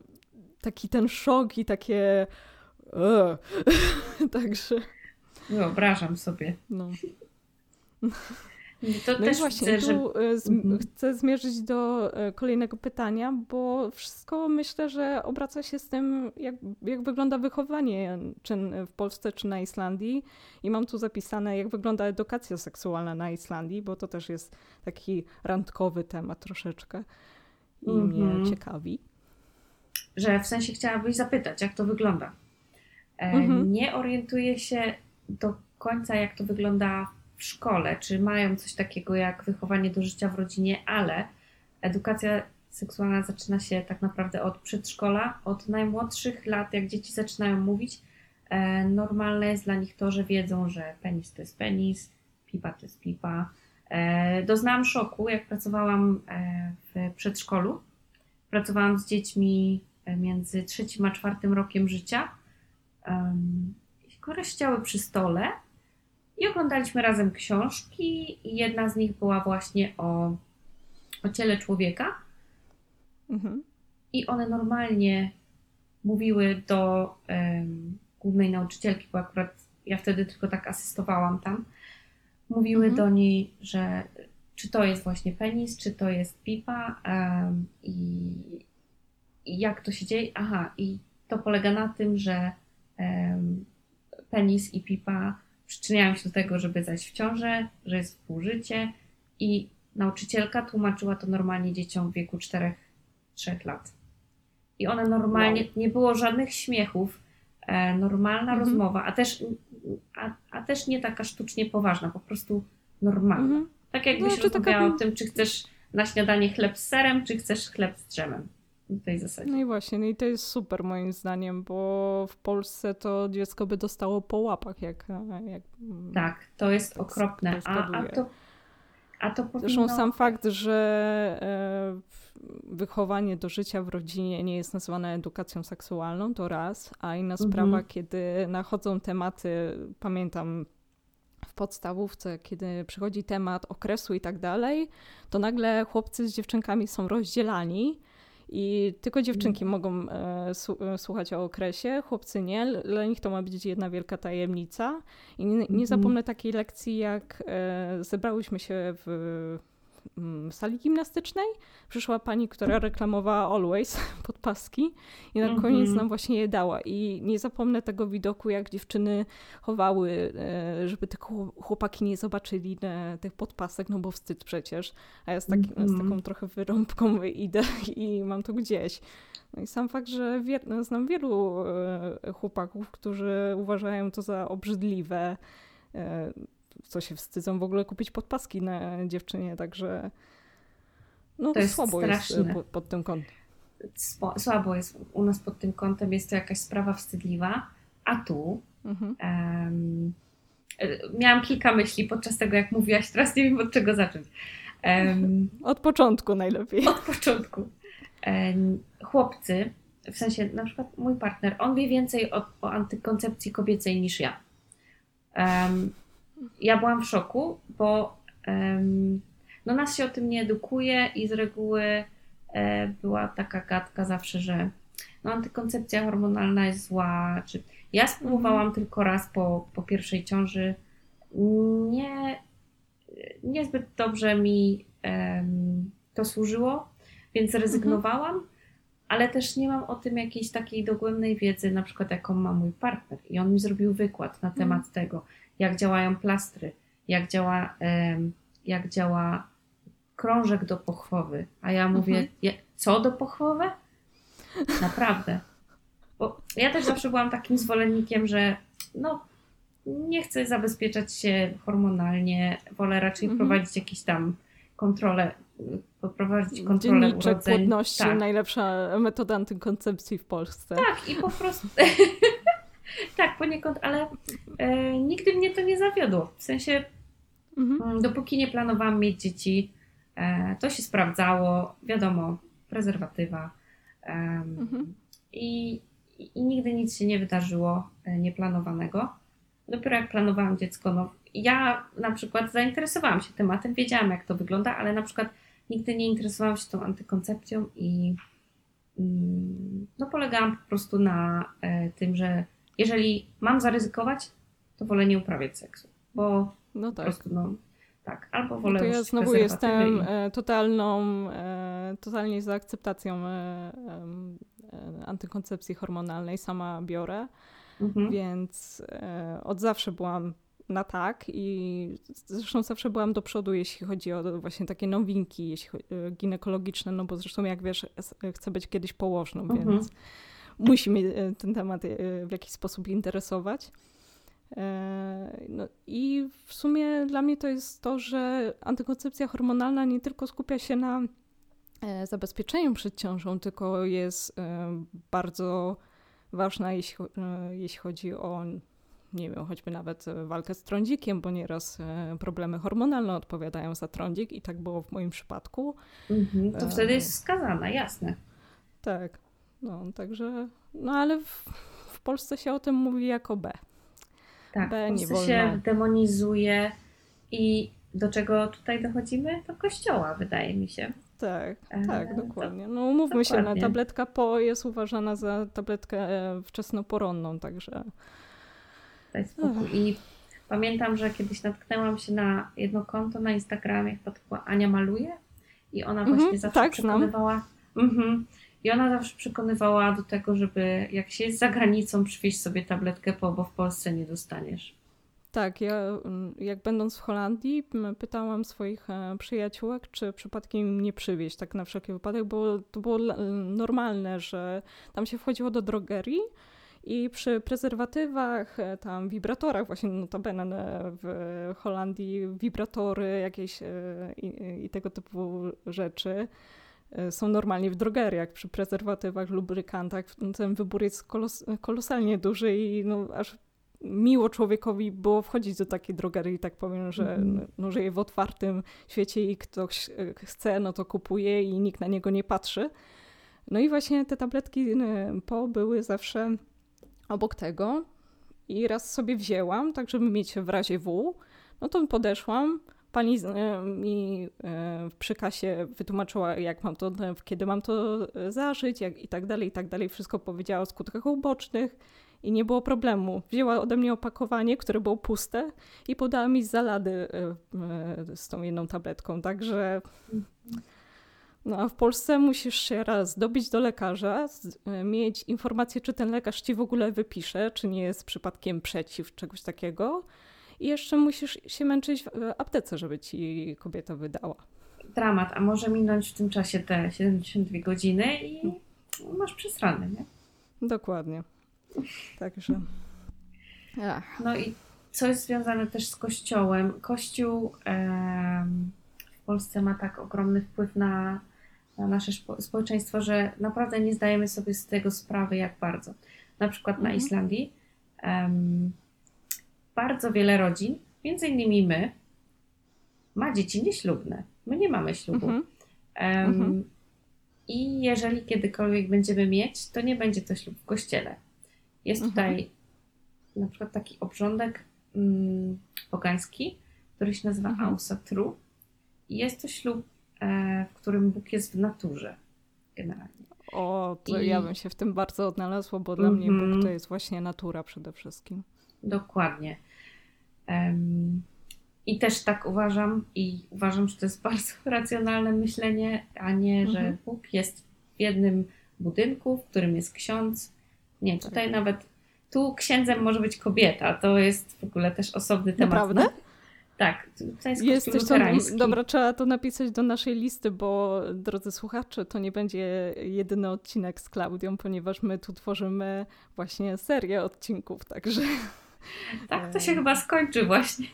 taki ten szok i takie Także.
Wyobrażam sobie. No. To
no
też
i właśnie,
że...
tu e,
Mhm.
chcę zmierzyć do e, kolejnego pytania, bo wszystko myślę, że obraca się z tym, jak, jak wygląda wychowanie, czy w Polsce, czy na Islandii. I mam tu zapisane, jak wygląda edukacja seksualna na Islandii, bo to też jest taki randkowy temat troszeczkę i mnie
Mhm.
ciekawi.
że w sensie chciałabyś zapytać, jak to wygląda. E,
Mhm.
Nie orientuję się do końca, jak to wygląda w szkole, czy mają coś takiego jak wychowanie do życia w rodzinie, ale edukacja seksualna zaczyna się tak naprawdę od przedszkola, od najmłodszych lat, jak dzieci zaczynają mówić. E, Normalne jest dla nich to, że wiedzą, że penis to jest penis, pipa to jest pipa. E, Doznałam szoku, jak pracowałam e, w przedszkolu. Pracowałam z dziećmi między trzecim a czwartym rokiem życia. Które siedziały przy stole i oglądaliśmy razem książki. Jedna z nich była właśnie o, o ciele człowieka.
Mhm.
I one normalnie mówiły do em, głównej nauczycielki, bo akurat ja wtedy tylko tak asystowałam tam. Mówiły
Mhm.
do niej, że czy to jest właśnie penis, czy to jest pipa em, i, i jak to się dzieje. Aha, i to polega na tym, że em, penis i pipa przyczyniają się do tego, żeby zajść w ciążę, że jest współżycie i nauczycielka tłumaczyła to normalnie dzieciom w wieku 4 trzech lat. I one normalnie, nie było żadnych śmiechów, e, normalna
Mhm.
rozmowa, a też, a, a też nie taka sztucznie poważna, po prostu normalna.
Mhm.
Tak jakbyś
No, czy taka-
rozmawiała o tym, czy chcesz na śniadanie chleb z serem, czy chcesz chleb z drzemem. W tej zasadzie.
No i właśnie, no i to jest super moim zdaniem, bo w Polsce to dziecko by dostało po łapach, jak... jak
Tak, to jest
Tak
okropne. A, a, to, a to powinno...
Zresztą sam fakt, że e, wychowanie do życia w rodzinie nie jest nazywane edukacją seksualną, to raz, a inna
Mhm.
sprawa, kiedy nachodzą tematy, pamiętam w podstawówce, kiedy przychodzi temat okresu i tak dalej, to nagle chłopcy z dziewczynkami są rozdzielani. I tylko dziewczynki mogą e, e, słuchać o okresie, chłopcy nie. Dla nich to ma być jedna wielka tajemnica. I nie, nie
Mhm.
zapomnę takiej lekcji, jak e, zebrałyśmy się w sali gimnastycznej. Przyszła pani, która reklamowała Always podpaski i na
Mhm.
koniec nam właśnie je dała. I nie zapomnę tego widoku, jak dziewczyny chowały, e, żeby tylko chłopaki nie zobaczyli e, tych podpasek, no bo wstyd przecież. A ja z, taki, z
Mhm.
taką trochę wyrąbką idę i mam to gdzieś. No i sam fakt, że wie, znam wielu e, chłopaków, którzy uważają to za obrzydliwe, co się wstydzą w ogóle kupić podpaski na dziewczynie, także no
To jest
słabo jest
straszne.
e, pod, pod tym kątem.
Słabo jest u nas pod tym kątem, jest to jakaś sprawa wstydliwa, a tu
Mhm.
e, miałam kilka myśli podczas tego, jak mówiłaś, teraz nie wiem od czego zacząć. Em,
Od początku najlepiej.
od początku. Em, chłopcy, w sensie na przykład mój partner, on wie więcej o, o antykoncepcji kobiecej niż ja. Em, ja byłam w szoku, bo em, no nas się o tym nie edukuje i z reguły e, była taka gadka zawsze, że no, antykoncepcja hormonalna jest zła. Czy... Ja spróbowałam tylko raz po, po pierwszej ciąży. Nie, niezbyt dobrze mi em, to służyło, więc zrezygnowałam, ale też nie mam o tym jakiejś takiej dogłębnej wiedzy, na przykład jaką ma mój partner. I on mi zrobił wykład na temat tego, jak działają plastry, jak działa, jak działa krążek do pochwowy. A ja mówię,
Mhm.
"Je- co do pochwowy? Naprawdę. Bo ja też zawsze byłam takim zwolennikiem, że no, nie chcę zabezpieczać się hormonalnie, wolę raczej
Mhm.
prowadzić jakieś tam kontrolę, y, poprowadzić kontrolę
Dzienniczek
urodzeń.
płodności,
Tak.
najlepsza metoda antykoncepcji w Polsce.
Tak, i po prostu. tak, poniekąd, ale e, nigdy mnie to nie zawiodło. W sensie,
Mhm.
mm, dopóki nie planowałam mieć dzieci, e, to się sprawdzało. Wiadomo, prezerwatywa. em,
Mhm.
i, i, I nigdy nic się nie wydarzyło e, nieplanowanego. Dopiero jak planowałam dziecko, no ja na przykład zainteresowałam się tematem, wiedziałam jak to wygląda, ale na przykład nigdy nie interesowałam się tą antykoncepcją i mm, no polegałam po prostu na e, tym, że jeżeli mam zaryzykować, to wolę nie uprawiać seksu, bo
No
po
tak.
prostu no, Tak, albo wolę
To ja znowu jestem
i-
e, totalną, e, totalnie za akceptacją e, antykoncepcji hormonalnej. Sama biorę,
Mhm.
więc od zawsze byłam na tak i zresztą zawsze byłam do przodu, jeśli chodzi o właśnie takie nowinki jeśli chodzi, ginekologiczne, no bo zresztą jak wiesz, chcę być kiedyś położną,
Mhm.
więc musi mnie ten temat e, w jakiś sposób interesować. E, No i w sumie dla mnie to jest to, że antykoncepcja hormonalna nie tylko skupia się na e, zabezpieczeniu przed ciążą, tylko jest bardzo ważna, jeśli, jeśli chodzi o, nie wiem, choćby nawet walkę z trądzikiem, bo nieraz problemy hormonalne odpowiadają za trądzik i tak było w moim przypadku.
Mhm. To wtedy jest skazana, jasne.
Tak, no także, no ale w, w Polsce się o tym mówi jako B.
Tak,
B, nie
Polsce się
wolno.
demonizuje i do czego tutaj dochodzimy? Do kościoła, wydaje mi się.
Tak,
E,
tak,
to-
dokładnie. No umówmy się,
dokładnie.
no, tabletka PO jest uważana za tabletkę e, wczesnoporonną, także
Daj spokój. I pamiętam, że kiedyś natknęłam się na jedno konto na Instagramie, chyba to była Ania Maluje i ona
Mhm,
właśnie zawsze
tak, znam.
przekonywała... Mhm. I ona zawsze przekonywała do tego, żeby jak się jest za granicą, przywieźć sobie tabletkę po, bo w Polsce nie dostaniesz.
tak, ja mm, jak będąc w Holandii pytałam swoich e, przyjaciółek, czy przypadkiem nie przywieźć, tak na wszelki wypadek, bo to było normalne, że tam się wchodziło do drogerii i przy prezerwatywach, e, tam wibratorach, właśnie notabene e, w Holandii wibratory jakieś i, i tego typu rzeczy są normalnie w drogeriach. Przy prezerwatywach, lubrykantach ten wybór jest kolos kolosalnie duży i no, aż miło człowiekowi było wchodzić do takiej drogerii, tak powiem, że
Mhm.
no, żyje w otwartym świecie i ktoś e, chce, no to kupuje i nikt na niego nie patrzy. No i właśnie te tabletki e, po były zawsze obok tego i raz sobie wzięłam, tak żeby mieć w razie W, no to podeszłam, pani e, mi e, przy kasie wytłumaczyła, jak mam to, e, kiedy mam to zażyć jak, i tak dalej, i tak dalej. Wszystko powiedziała o skutkach ubocznych i nie było problemu. Wzięła ode mnie opakowanie, które było puste i podała mi zalady z tą jedną tabletką, także... No a w Polsce musisz się raz dobić do lekarza, mieć informację, czy ten lekarz ci w ogóle wypisze, czy nie jest przypadkiem przeciw czegoś takiego. I jeszcze musisz się męczyć w aptece, żeby ci kobieta wydała.
Dramat, a może minąć w tym czasie te 72 godziny i masz przesrane, nie?
Dokładnie. Także. Ach.
No i co jest związane też z Kościołem. Kościół w Polsce ma tak ogromny wpływ na, na nasze spo- społeczeństwo, że naprawdę nie zdajemy sobie z tego sprawy, jak bardzo. Na przykład na
Mhm.
Islandii em, bardzo wiele rodzin, między innymi my, ma dzieci nieślubne. My nie mamy ślubu.
Mhm.
I jeżeli kiedykolwiek będziemy mieć, to nie będzie to ślub w kościele. Jest
Mhm.
tutaj na przykład taki obrządek mm, pogański, który się nazywa
Mhm.
Ausatru. I jest to ślub, e, w którym Bóg jest w naturze generalnie.
O, to
I-
ja bym się w tym bardzo odnalazła, bo dla mnie. Bóg to jest właśnie natura przede wszystkim.
Dokładnie. I też tak uważam i uważam, że to jest bardzo racjonalne myślenie, a nie, że
Mhm.
Bóg jest w jednym budynku, w którym jest ksiądz. Nie, tutaj nawet tu księdzem może być kobieta. To jest w ogóle też osobny temat.
Naprawdę?
No, tak, to jest
Jest
kościół
coś tam,
luterański.
dobra, trzeba to napisać do naszej listy, bo drodzy słuchacze, to nie będzie jedyny odcinek z Klaudią, ponieważ my tu tworzymy właśnie serię odcinków, także
Tak, to się chyba skończy właśnie.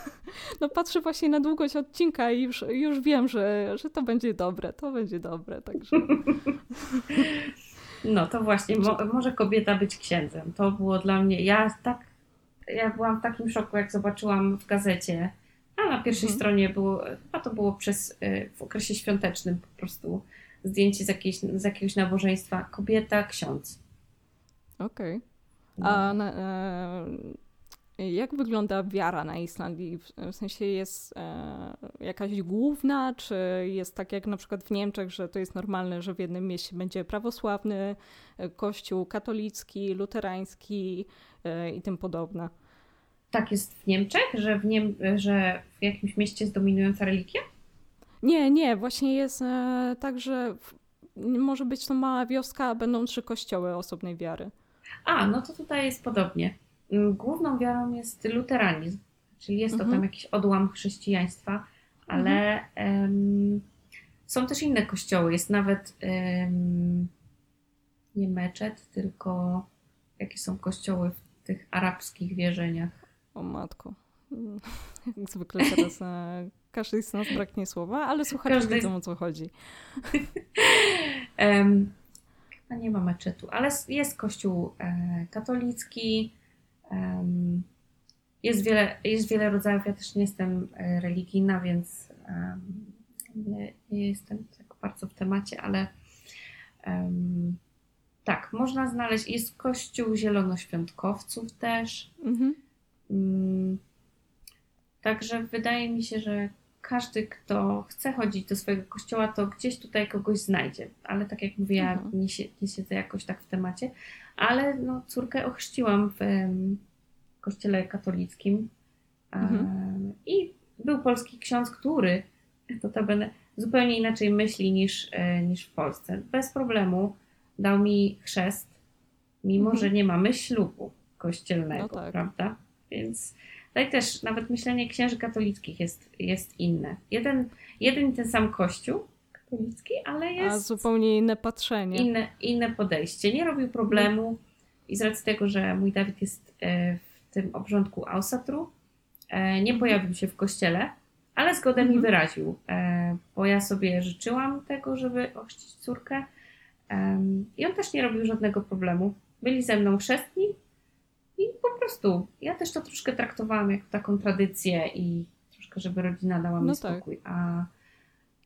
no patrzę właśnie na długość odcinka i już, już wiem, że, że to będzie dobre, to będzie dobre, także
No to właśnie, mo, może kobieta być księdzem. To było dla mnie, ja tak, ja byłam w takim szoku, jak zobaczyłam w gazecie, a na pierwszej
Mhm.
stronie było, a to było przez, y, w okresie świątecznym po prostu zdjęcie z, jakiejś, z jakiegoś nabożeństwa, kobieta, ksiądz.
okej.
No.
A na, e, jak wygląda wiara na Islandii? W, w sensie jest e, jakaś główna, czy jest tak jak na przykład w Niemczech, że to jest normalne, że w jednym mieście będzie prawosławny, e, kościół katolicki, luterański e, i tym podobne?
tak jest w Niemczech, że w, Niem że w jakimś mieście jest dominująca religia?
Nie, nie, właśnie jest e, tak, że w, może być to mała wioska, a będą trzy kościoły osobnej wiary.
A, no to tutaj jest podobnie. Mm, główną wiarą jest luteranizm, czyli jest to
Mhm.
tam jakiś odłam chrześcijaństwa, ale em, są też inne kościoły. Jest nawet em, nie meczet, tylko jakie są kościoły w tych arabskich wierzeniach.
O matko. Jak zwykle teraz e, każdy z nas braknie słowa, ale słuchacze
Każdy-
wiedzą o co chodzi.
Em, chyba nie ma meczetu, ale jest kościół e, katolicki. jest, wiele, jest wiele rodzajów. Ja też nie jestem e, religijna, więc nie, nie jestem tak bardzo w temacie, ale tak, można znaleźć. Jest kościół zielonoświątkowców też.
Mhm.
Mm, Także wydaje mi się, że każdy, kto chce chodzić do swojego kościoła, to gdzieś tutaj kogoś znajdzie. Ale tak jak mówię, ja
Mhm.
nie, nie siedzę jakoś tak w temacie. Ale no, córkę ochrzciłam w em, kościele katolickim.
Mhm.
Em, I był polski ksiądz, który notabene zupełnie inaczej myśli niż, e, niż w Polsce. Bez problemu dał mi chrzest, mimo
Mhm.
że nie mamy ślubu kościelnego,
No tak.
prawda? Więc tutaj też nawet myślenie księży katolickich jest, jest inne. Jeden, jeden i ten sam kościół katolicki, ale
A
jest
zupełnie inne patrzenie.
inne, inne podejście. Nie robił problemu i z racji tego, że mój Dawid jest e, w tym obrządku Ausatru, e, nie pojawił się w kościele, ale zgodę mi
Mhm.
wyraził, e, bo ja sobie życzyłam tego, żeby ochrzcić córkę i on też nie robił żadnego problemu. Byli ze mną chrzestni i po prostu ja też to troszkę traktowałam jako taką tradycję i troszkę, żeby rodzina dała mi
No tak.
spokój. A,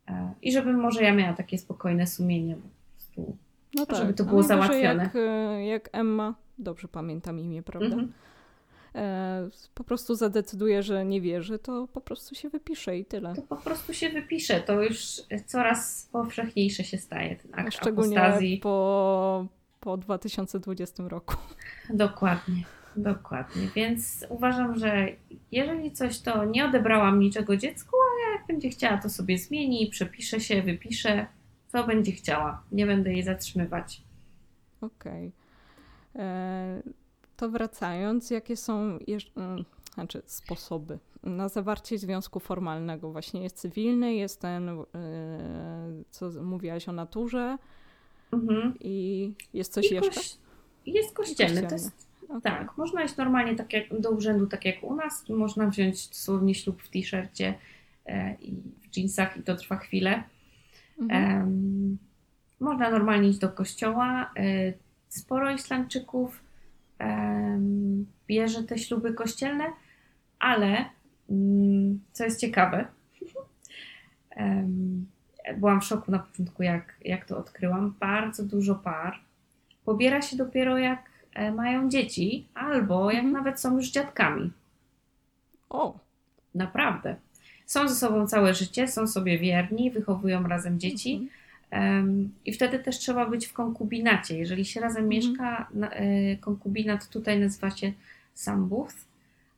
e, I żebym może ja miała takie spokojne sumienie, po prostu
No tak.
żeby to
A
było załatwione.
Jak, e, jak Emma, dobrze pamiętam imię, prawda?
Mhm.
E, po prostu zadecyduje, że nie wierzy, to po prostu się wypisze i tyle.
to po prostu się wypisze. To już coraz powszechniejsze się staje ten akt
Szczególnie
apostazji.
po, po 2020 roku.
Dokładnie, dokładnie. Więc uważam, że jeżeli coś, to nie odebrałam niczego dziecku, a jak będzie chciała, to sobie zmieni, przepisze się, wypisze, co będzie chciała. Nie będę jej zatrzymywać.
Okej. E, To wracając, jakie są mm, znaczy sposoby na zawarcie związku formalnego? Właśnie jest cywilny, jest ten, e, co mówiłaś o naturze
Mhm.
i jest coś
I
jeszcze?
koś- Jest kościelny. To
kościelny.
jest
Okej.
Tak, można iść normalnie tak jak do urzędu, tak jak u nas. Można wziąć dosłownie ślub w t-shircie e, i w jeansach i to trwa chwilę.
Mhm.
Em, można normalnie iść do kościoła. E, sporo Islandczyków bierze te śluby kościelne, ale mm, co jest ciekawe, byłam w szoku na początku, jak, jak to odkryłam. Bardzo dużo par pobiera się dopiero jak e, mają dzieci, albo jak
Mhm.
nawet są już dziadkami.
O,
Naprawdę. Są ze sobą całe życie, są sobie wierni, wychowują razem dzieci. Em, I wtedy też trzeba być w konkubinacie. Jeżeli się razem
Mhm.
mieszka, na- e, konkubinat tutaj nazywa się sambuth,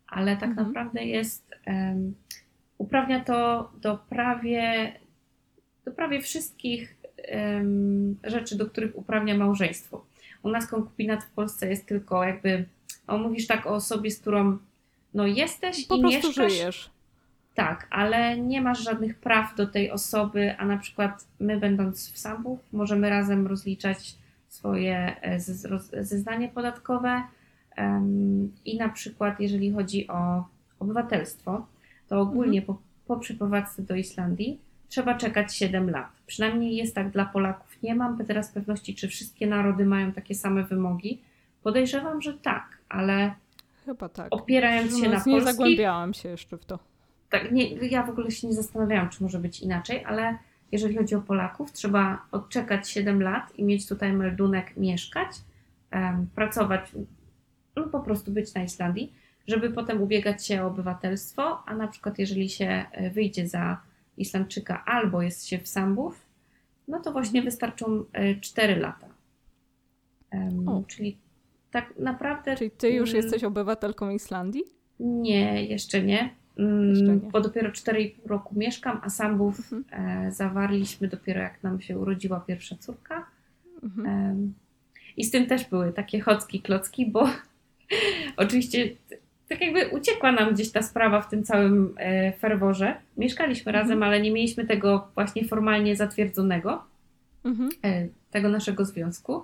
ale tak naprawdę jest, em, uprawnia to do prawie, do prawie wszystkich em, rzeczy, do których uprawnia małżeństwo. U nas konkubinat w Polsce jest tylko jakby, o, mówisz tak o osobie, z którą no jesteś
po
i
prostu
mieszkasz,
żyjesz.
tak, ale nie masz żadnych praw do tej osoby, a na przykład my, będąc w sambów, możemy razem rozliczać swoje e, zeznanie podatkowe i na przykład, jeżeli chodzi o obywatelstwo, to ogólnie po, po przeprowadzce do Islandii trzeba czekać 7 lat. Przynajmniej jest tak dla Polaków. Nie mam teraz pewności, czy wszystkie narody mają takie same wymogi. Podejrzewam, że tak, ale
Chyba tak.
opierając się na
Mówiąc, nie
polskich,
zagłębiałam się jeszcze w to.
tak, nie, ja w ogóle się nie zastanawiałam, czy może być inaczej, ale jeżeli chodzi o Polaków, trzeba odczekać 7 lat i mieć tutaj meldunek mieszkać, pracować, no po prostu być na Islandii, żeby potem ubiegać się o obywatelstwo, a na przykład jeżeli się e, wyjdzie za Islandczyka albo jest się w Sambów, no to właśnie wystarczą 4 lata. Em,
O.
Czyli tak naprawdę
Czyli ty już
Mm.
jesteś obywatelką Islandii?
Nie, jeszcze nie. Mm,
Jeszcze nie.
Bo dopiero 4,5 roku mieszkam, a sambów
Mhm.
e, zawarliśmy dopiero jak nam się urodziła pierwsza córka.
Mhm.
Em, I z tym też były takie chocki, klocki, bo oczywiście tak jakby uciekła nam gdzieś ta sprawa w tym całym e, ferworze. Mieszkaliśmy
Mhm.
razem, ale nie mieliśmy tego właśnie formalnie zatwierdzonego,
Mhm.
e, tego naszego związku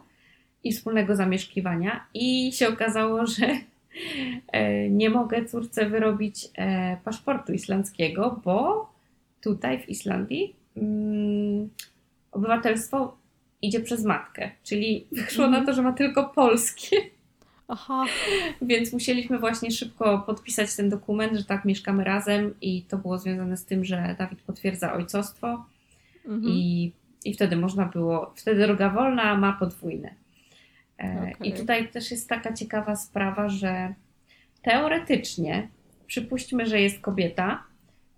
i wspólnego zamieszkiwania. I się okazało, że e, nie mogę córce wyrobić paszportu islandzkiego, bo tutaj w Islandii mm, obywatelstwo idzie przez matkę, czyli wyszło na to, że ma tylko polskie,
Aha.
więc musieliśmy właśnie szybko podpisać ten dokument, że tak mieszkamy razem i to było związane z tym, że Dawid potwierdza ojcostwo
Mhm.
i, i wtedy można było, wtedy droga wolna, ma podwójne. E,
Okej.
I tutaj też jest taka ciekawa sprawa, że teoretycznie przypuśćmy, że jest kobieta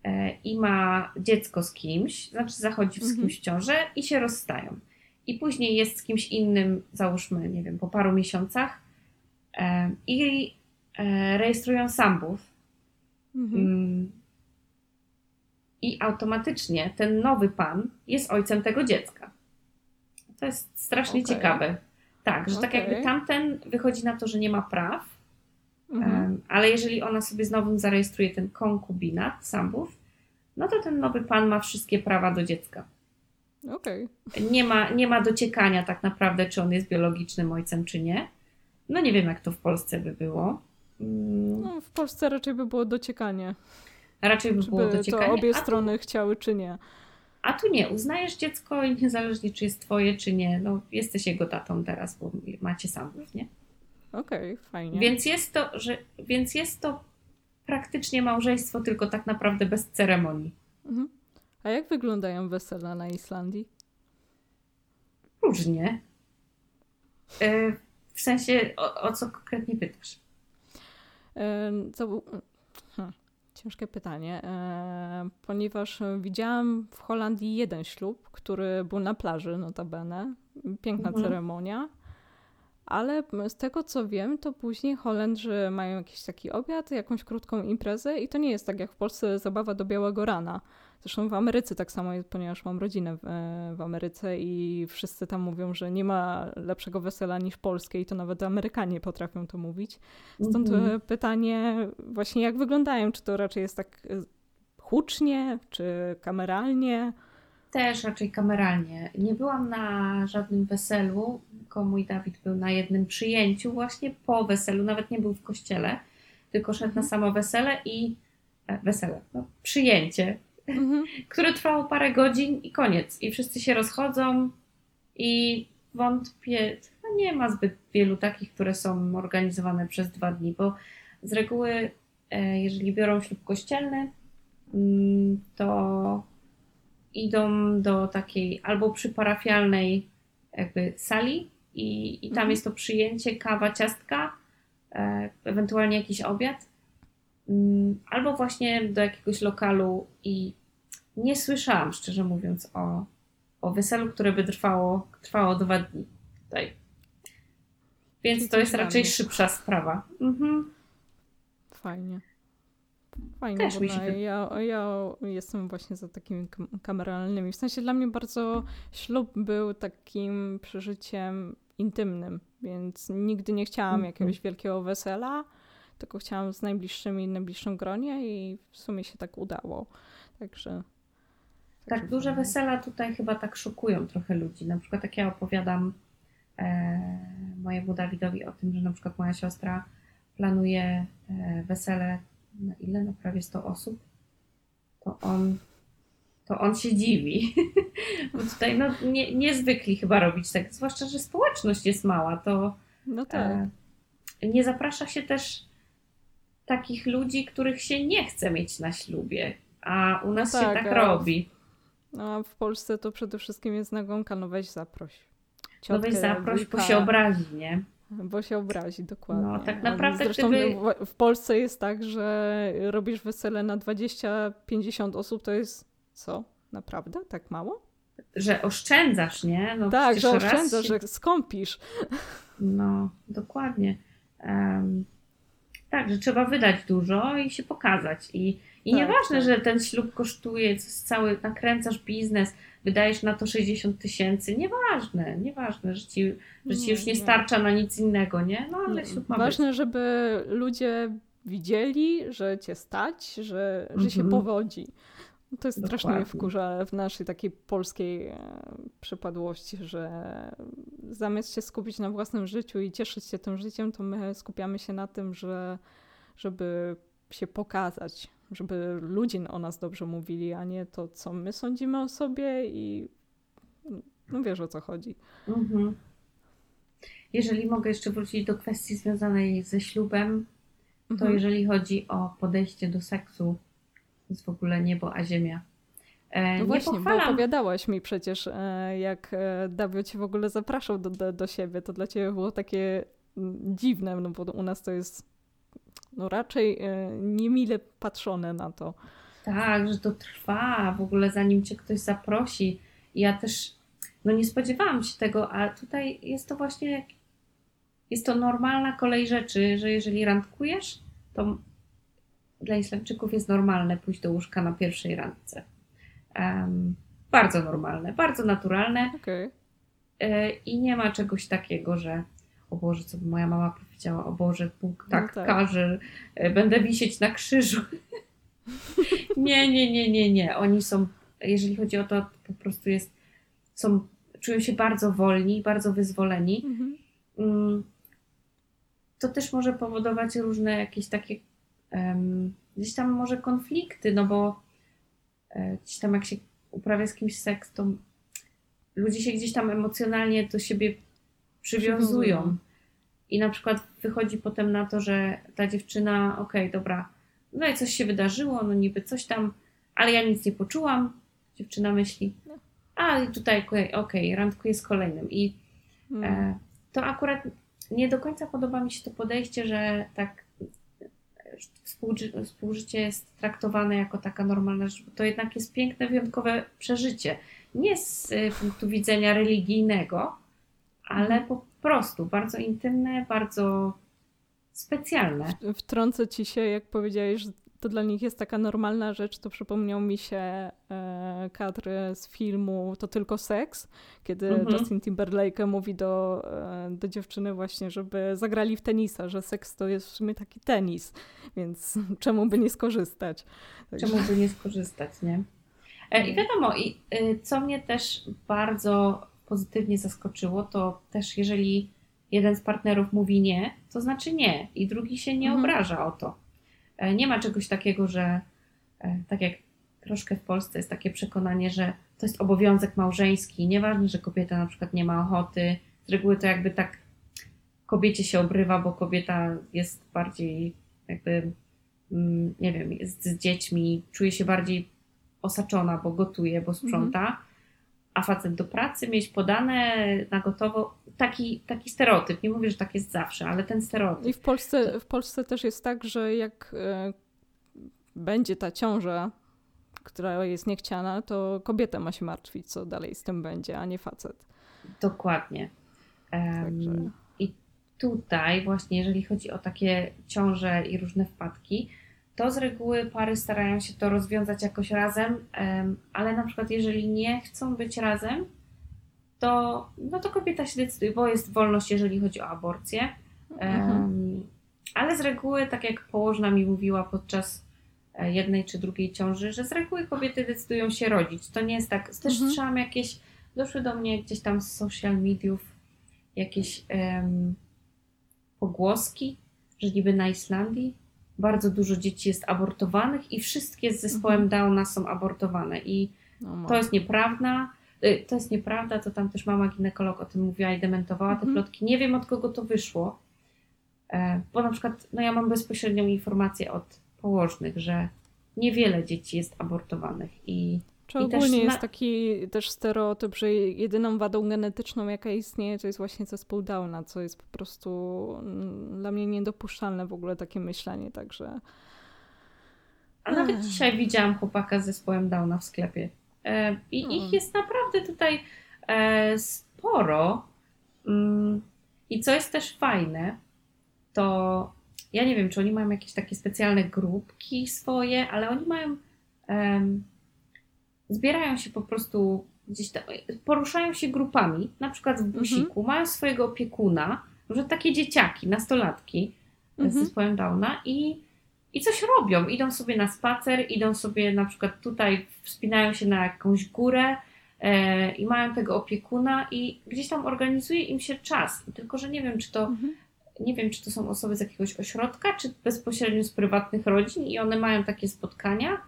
e, i ma dziecko z kimś, znaczy zachodzi z
Mhm.
kimś w ciążę i się rozstają. I później jest z kimś innym, załóżmy, nie wiem, po paru miesiącach i e, rejestrują sambów.
Mhm.
Mm. I automatycznie ten nowy pan jest ojcem tego dziecka. To jest strasznie
Okej.
ciekawe. Tak, że tak
Okej.
jakby tamten wychodzi na to, że nie ma praw,
Mhm.
ale jeżeli ona sobie znowu zarejestruje ten konkubinat sambów, no to ten nowy pan ma wszystkie prawa do dziecka.
Okej.
Nie ma, nie ma dociekania tak naprawdę, czy on jest biologicznym ojcem, czy nie. No nie wiem, jak to w Polsce by było. Mm,
No, w Polsce raczej by było dociekanie.
Raczej by było dociekanie.
to obie
tu
strony chciały, czy nie.
A tu nie, uznajesz dziecko i niezależnie czy jest twoje, czy nie, no jesteś jego tatą teraz, bo macie samów, nie?
Okej, fajnie.
Więc jest to, że, więc jest to praktycznie małżeństwo, tylko tak naprawdę bez ceremonii.
Mhm. A jak wyglądają wesela na Islandii?
Różnie. E, W sensie, o, o co konkretnie pytasz?
E, To był... hm, Ciężkie pytanie, e, ponieważ widziałam w Holandii jeden ślub, który był na plaży, notabene. Piękna
Mhm.
ceremonia. Ale z tego co wiem, to później Holendrzy mają jakiś taki obiad, jakąś krótką imprezę i to nie jest tak jak w Polsce zabawa do białego rana. Zresztą w Ameryce tak samo jest, ponieważ mam rodzinę w, e, w Ameryce i wszyscy tam mówią, że nie ma lepszego wesela niż polskie i to nawet Amerykanie potrafią to mówić. Stąd
Mhm.
e, pytanie właśnie jak wyglądają, czy to raczej jest tak e, hucznie, czy kameralnie?
Też raczej kameralnie. Nie byłam na żadnym weselu, tylko mój Dawid był na jednym przyjęciu właśnie po weselu, nawet nie był w kościele, tylko szedł na samo wesele i wesele, no, przyjęcie,
Mhm.
które trwało parę godzin i koniec. I wszyscy się rozchodzą i wątpię, no nie ma zbyt wielu takich, które są organizowane przez dwa dni, bo z reguły, e, jeżeli biorą ślub kościelny, mm, to idą do takiej albo przyparafialnej jakby sali i, i tam
Mhm.
jest to przyjęcie, kawa, ciastka, e, ewentualnie jakiś obiad, albo właśnie do jakiegoś lokalu i nie słyszałam, szczerze mówiąc, o, o weselu, które by trwało, trwało dwa dni tutaj. Więc to jest raczej szybsza sprawa. Mhm.
Fajnie. Fajnie,
Też mi się
ja, ja jestem właśnie za takimi kam- kameralnymi. W sensie dla mnie bardzo ślub był takim przeżyciem intymnym, więc nigdy nie chciałam
Mhm.
jakiegoś wielkiego wesela, tylko chciałam z najbliższymi, najbliższym gronie i w sumie się tak udało. Także.
Tak, duże wesela tutaj chyba tak szokują trochę ludzi. Na przykład jak ja opowiadam e, mojemu Dawidowi o tym, że na przykład moja siostra planuje e, wesele na ile? Na prawie 100 osób, to on, to on się dziwi. Bo tutaj no, nie, niezwykli chyba robić tak, zwłaszcza, że społeczność jest mała, to
No tak.
e, nie zaprasza się też takich ludzi, których się nie chce mieć na ślubie. A u nas
No
się
tak,
tak robi.
No a w Polsce to przede wszystkim jest nagonka, no weź zaproś.
No weź
Ciotkę,
zaproś, bo
wujka,
się obrazi, nie?
Bo się obrazi, dokładnie.
No, tak naprawdę
Zresztą
gdyby-
w- Polsce jest tak, że robisz wesele na 20-50 osób, to jest co? Naprawdę? Tak mało?
Że oszczędzasz, nie? No
tak, że oszczędzasz,
się-
że skąpisz.
No, dokładnie. Em, Tak, że trzeba wydać dużo i się pokazać. I, i
Tak,
nieważne,
tak.
że ten ślub kosztuje cały, nakręcasz biznes, wydajesz na to 60 tysięcy, nieważne, nieważne, że ci, że ci już nie
nie.
starcza na nic innego, nie? No ale
Nie.
ślub ma
Ważne, żeby ludzie widzieli, że cię stać, że, że się
Mhm.
powodzi. To jest strasznie mnie
Dokładnie.
wkurza w naszej takiej polskiej e, przypadłości, że zamiast się skupić na własnym życiu i cieszyć się tym życiem, to my skupiamy się na tym, że żeby się pokazać, żeby ludzie o nas dobrze mówili, a nie to, co my sądzimy o sobie i no wiesz o co chodzi.
Mhm. Jeżeli mogę jeszcze wrócić do kwestii związanej ze ślubem, to
Mhm.
jeżeli chodzi o podejście do seksu, to jest w ogóle niebo a ziemia. E,
No
nie
właśnie, bo
pochwalam
opowiadałaś mi przecież, e, jak e, Dawio cię w ogóle zapraszał do, do, do siebie. To dla ciebie było takie dziwne, no bo u nas to jest no raczej niemile patrzone na to.
Tak, że to trwa w ogóle zanim cię ktoś zaprosi. Ja też no nie spodziewałam się tego, a tutaj jest to właśnie jak- jest to normalna kolej rzeczy, że jeżeli randkujesz, to dla Islamczyków jest normalne pójść do łóżka na pierwszej randce. Em, bardzo normalne, bardzo naturalne
Okej.
e, i nie ma czegoś takiego, że o Boże, co by moja mama powiedziała, o Boże, Bóg tak,
tak.
każe, e, będę wisieć na krzyżu. nie, nie, nie, nie, nie. Oni są, jeżeli chodzi o to, po prostu jest, są, czują się bardzo wolni, bardzo wyzwoleni.
Mhm.
Mm, To też może powodować różne jakieś takie em, gdzieś tam może konflikty, no bo gdzieś tam jak się uprawia z kimś seks, to ludzie się gdzieś tam emocjonalnie do siebie przywiązują. I na przykład wychodzi potem na to, że ta dziewczyna, okej, dobra, no i coś się wydarzyło, no niby coś tam, ale ja nic nie poczułam. Dziewczyna myśli, a i tutaj, okej, okay, randkuję z kolejnym. I. E, To akurat nie do końca podoba mi się to podejście, że tak e, współżycie jest traktowane jako taka normalna rzecz, bo to jednak jest piękne, wyjątkowe przeżycie. Nie z e, punktu widzenia religijnego, ale po prostu bardzo intymne, bardzo specjalne.
Wtrącę ci się, jak powiedziałeś, że to dla nich jest taka normalna rzecz, to przypomniał mi się e, kadr z filmu To tylko seks, kiedy
Mhm.
Justin Timberlake mówi do, e, do dziewczyny właśnie, żeby zagrali w tenisa, że seks to jest w sumie taki tenis, więc czemu by nie skorzystać? Także-
Czemu by nie skorzystać, nie? E, I wiadomo, i y, co mnie też bardzo pozytywnie zaskoczyło, to też jeżeli jeden z partnerów mówi nie, to znaczy nie i drugi się nie
Mhm.
obraża o to. E, Nie ma czegoś takiego, że e, tak jak troszkę w Polsce jest takie przekonanie, że to jest obowiązek małżeński, nieważne, że kobieta na przykład nie ma ochoty, z reguły to jakby tak kobiecie się obrywa, bo kobieta jest bardziej jakby, mm, nie wiem, jest z dziećmi, czuje się bardziej osaczona, bo gotuje, bo sprząta, a facet do pracy mieć podane na gotowo. Taki, taki stereotyp. Nie mówię, że tak jest zawsze, ale ten stereotyp.
I w Polsce, w Polsce też jest tak, że jak e, będzie ta ciąża, która jest niechciana, to kobieta ma się martwić, co dalej z tym będzie, a nie facet.
Dokładnie.
Także-
I tutaj właśnie, jeżeli chodzi o takie ciąże i różne wpadki, to z reguły pary starają się to rozwiązać jakoś razem, em, ale na przykład jeżeli nie chcą być razem, to, no to kobieta się decyduje, bo jest wolność, jeżeli chodzi o aborcję. Em, ale z reguły, tak jak położna mi mówiła podczas e, jednej czy drugiej ciąży, że z reguły kobiety decydują się rodzić. To nie jest tak. Też
Mhm.
słyszałam jakieś, doszły do mnie gdzieś tam z social mediów jakieś em, pogłoski, że niby na Islandii bardzo dużo dzieci jest abortowanych i wszystkie z zespołem
Mhm.
Downa są abortowane. I
No,
to jest nieprawda. Y, To jest nieprawda, to tam też mama ginekolog o tym mówiła i dementowała te
Mhm.
plotki. Nie wiem od kogo to wyszło, e, bo na przykład no ja mam bezpośrednią informację od położnych, że niewiele dzieci jest abortowanych i
Czy ogólnie
na-
jest taki też stereotyp, że jedyną wadą genetyczną, jaka istnieje, to jest właśnie zespół Downa, co jest po prostu mm, dla mnie niedopuszczalne w ogóle takie myślenie, także
a nawet dzisiaj widziałam chłopaka z zespołem Downa w sklepie. E, I
Hmm.
ich jest naprawdę tutaj e, sporo. Mm, I co jest też fajne, to ja nie wiem, czy oni mają jakieś takie specjalne grupki swoje, ale oni mają, zbierają się po prostu gdzieś tam, poruszają się grupami, na przykład w busiku, mają swojego opiekuna, że takie dzieciaki, nastolatki z
Mhm.
zespołem Downa i, i coś robią. Idą sobie na spacer, idą sobie na przykład tutaj, wspinają się na jakąś górę e, i mają tego opiekuna i gdzieś tam organizuje im się czas. Tylko, że nie wiem, czy to
Mhm.
nie wiem, czy to są osoby z jakiegoś ośrodka, czy bezpośrednio z prywatnych rodzin i one mają takie spotkania,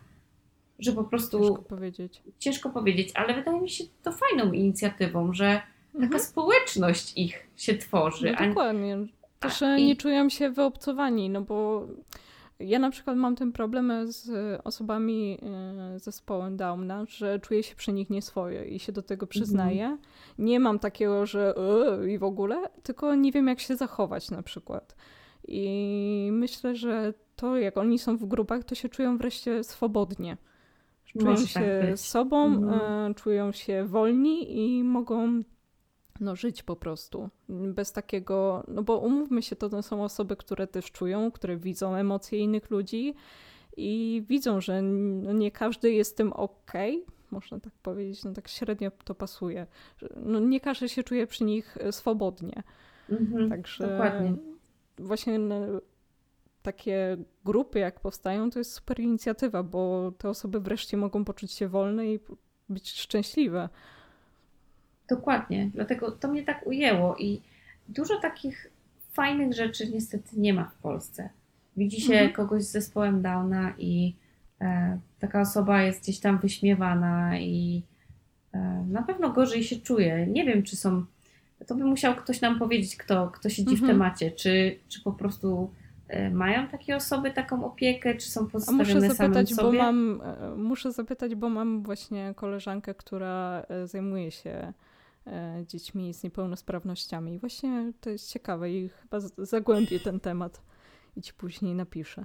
że po prostu
Ciężko powiedzieć.
ciężko powiedzieć, ale wydaje mi się to fajną inicjatywą, że taka
Mhm.
społeczność ich się tworzy.
No dokładnie. Też
a-
e,
i-
nie czują się wyobcowani, no bo ja na przykład mam ten problem z osobami e, z zespołem Downa, że czuję się przy nich nieswoje i się do tego przyznaję. Nie mam takiego, że "E", i w ogóle, tylko nie wiem jak się zachować na przykład. I myślę, że to jak oni są w grupach, to się czują wreszcie swobodnie. Czują
Może
się
tak być.
sobą,
Mhm.
e, czują się wolni i mogą no, żyć po prostu. Bez takiego, no bo umówmy się, to, to są osoby, które też czują, które widzą emocje innych ludzi i widzą, że no, nie każdy jest tym okej. Można tak powiedzieć, no tak średnio to pasuje. No, nie każdy się czuje przy nich e, swobodnie.
Mhm,
Także
Dokładnie.
właśnie no, takie grupy, jak powstają, to jest super inicjatywa, bo te osoby wreszcie mogą poczuć się wolne i być szczęśliwe.
Dokładnie. Dlatego to mnie tak ujęło i dużo takich fajnych rzeczy niestety nie ma w Polsce. Widzi się
Mhm.
kogoś z zespołem Downa i e, taka osoba jest gdzieś tam wyśmiewana i e, na pewno gorzej się czuje. Nie wiem, czy są. To by musiał ktoś nam powiedzieć, kto, kto siedzi w
Mhm.
temacie, czy, czy po prostu e, mają takie osoby taką opiekę, czy są
A
pozostawione
muszę
samym
zapytać, bo
sobie.
mam, e, muszę zapytać, bo mam właśnie koleżankę, która e, zajmuje się dziećmi z niepełnosprawnościami. I właśnie to jest ciekawe i chyba zagłębię ten temat i ci później napiszę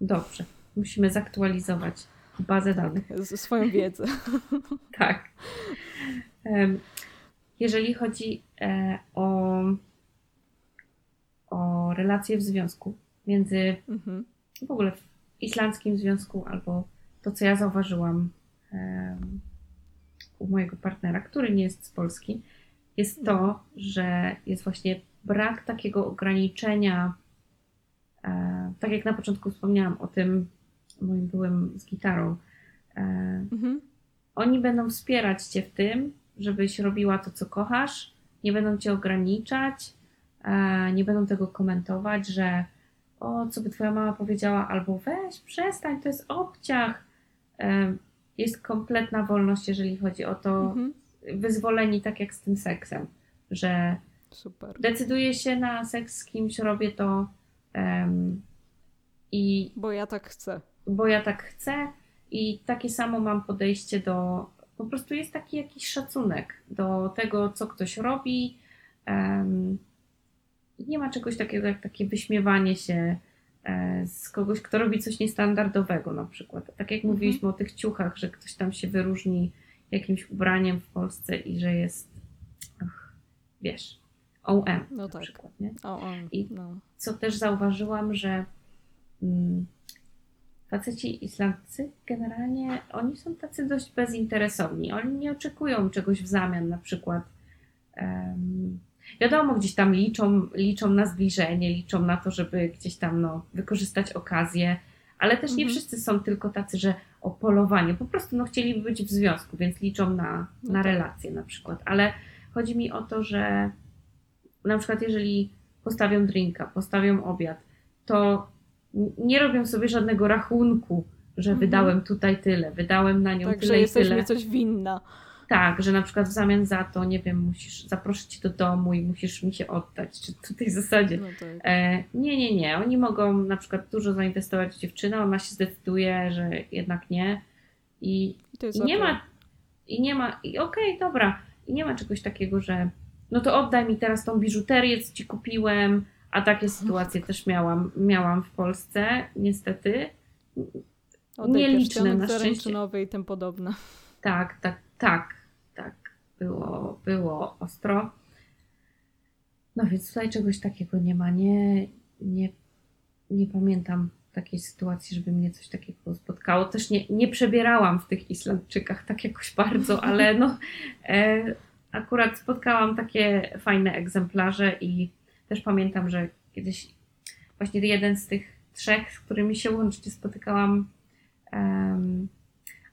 Dobrze, musimy zaktualizować bazę danych.
z- swoją wiedzę.
Tak. Jeżeli chodzi e, o, o relacje w związku między
Mhm.
w ogóle w islandzkim związku albo to, co ja zauważyłam u mojego partnera, który nie jest z Polski, jest to, że jest właśnie brak takiego ograniczenia. E, tak jak na początku wspomniałam o tym moim byłym z gitarą. E,
Mhm.
oni będą wspierać cię w tym, żebyś robiła to, co kochasz, nie będą cię ograniczać, e, nie będą tego komentować, że o, co by twoja mama powiedziała, albo weź, przestań, to jest obciach. Jest kompletna wolność, jeżeli chodzi o to,
Mhm.
wyzwoleni tak jak z tym seksem, że
Super.
decyduję się na seks z kimś, robię to em, i
Bo ja tak chcę.
bo ja tak chcę i takie samo mam podejście do. Po prostu jest taki jakiś szacunek do tego, co ktoś robi. i nie ma czegoś takiego jak takie wyśmiewanie się z kogoś, kto robi coś niestandardowego, na przykład. Tak jak
Mhm.
mówiliśmy o tych ciuchach, że ktoś tam się wyróżni jakimś ubraniem w Polsce i że jest. Ach, wiesz, OM
No
na
tak.
przykład. Nie?
O, o,
I-
no.
co też zauważyłam, że mm, faceci islandcy generalnie oni są tacy dość bezinteresowni. Oni nie oczekują czegoś w zamian, na przykład. em, wiadomo, gdzieś tam liczą, liczą na zbliżenie, liczą na to, żeby gdzieś tam no, wykorzystać okazję, ale też nie
Mhm.
wszyscy są tylko tacy, że o polowanie. Po prostu no, chcieliby być w związku, więc liczą na,
No
na
tak.
relacje na przykład. Ale chodzi mi o to, że na przykład jeżeli postawią drinka, postawią obiad, to nie robią sobie żadnego rachunku, że
Mhm.
wydałem tutaj tyle, wydałem na nią
Także
tyle i
jesteś
tyle.
mi coś winna.
Tak, że na przykład w zamian za to, nie wiem, musisz zaprosić cię do domu i musisz mi się oddać, czy w tej zasadzie.
No tak.
E, nie, nie, nie. Oni mogą na przykład dużo zainwestować w dziewczynę, ona się zdecyduje, że jednak nie. I,
I
i nie ma, i nie ma, i okej, dobra, i nie ma czegoś takiego, że no to oddaj mi teraz tą biżuterię, co ci kupiłem, a takie sytuacje też miałam, miałam w Polsce, niestety.
Oddaj
nieliczne na szczęście.
zaręczynowy i tym podobne.
Tak, tak, tak, tak. Było, było ostro. No więc tutaj czegoś takiego nie ma. Nie, nie, nie pamiętam takiej sytuacji, żeby mnie coś takiego spotkało. Też nie, nie przebierałam w tych Islandczykach tak jakoś bardzo, ale no e, akurat spotkałam takie fajne egzemplarze i też pamiętam, że kiedyś właśnie jeden z tych trzech, z którymi się łącznie spotykałam, um,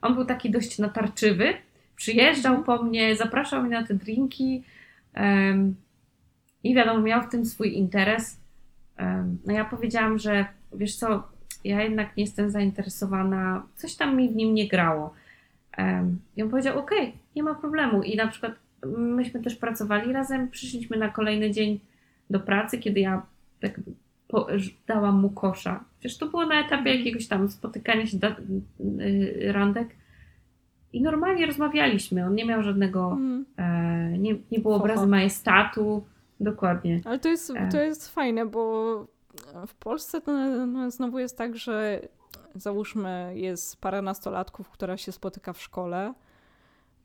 on był taki dość natarczywy. Przyjeżdżał mhm. po mnie, zapraszał mnie na te drinki um, i wiadomo, miał w tym swój interes. Um, no ja powiedziałam, że wiesz co, ja jednak nie jestem zainteresowana, coś tam mi w nim nie grało. Um, I on powiedział, okej, okay, nie ma problemu. I na przykład myśmy też pracowali razem, przyszliśmy na kolejny dzień do pracy, kiedy ja tak po, dałam mu kosza. Przecież to było na etapie jakiegoś tam spotykania się, da, y, randek. I normalnie rozmawialiśmy. On nie miał żadnego, mm. e, nie, nie było obrazu majestatu. Dokładnie.
Ale to jest, e. to jest fajne, bo w Polsce to no, znowu jest tak, że załóżmy jest parę nastolatków, która się spotyka w szkole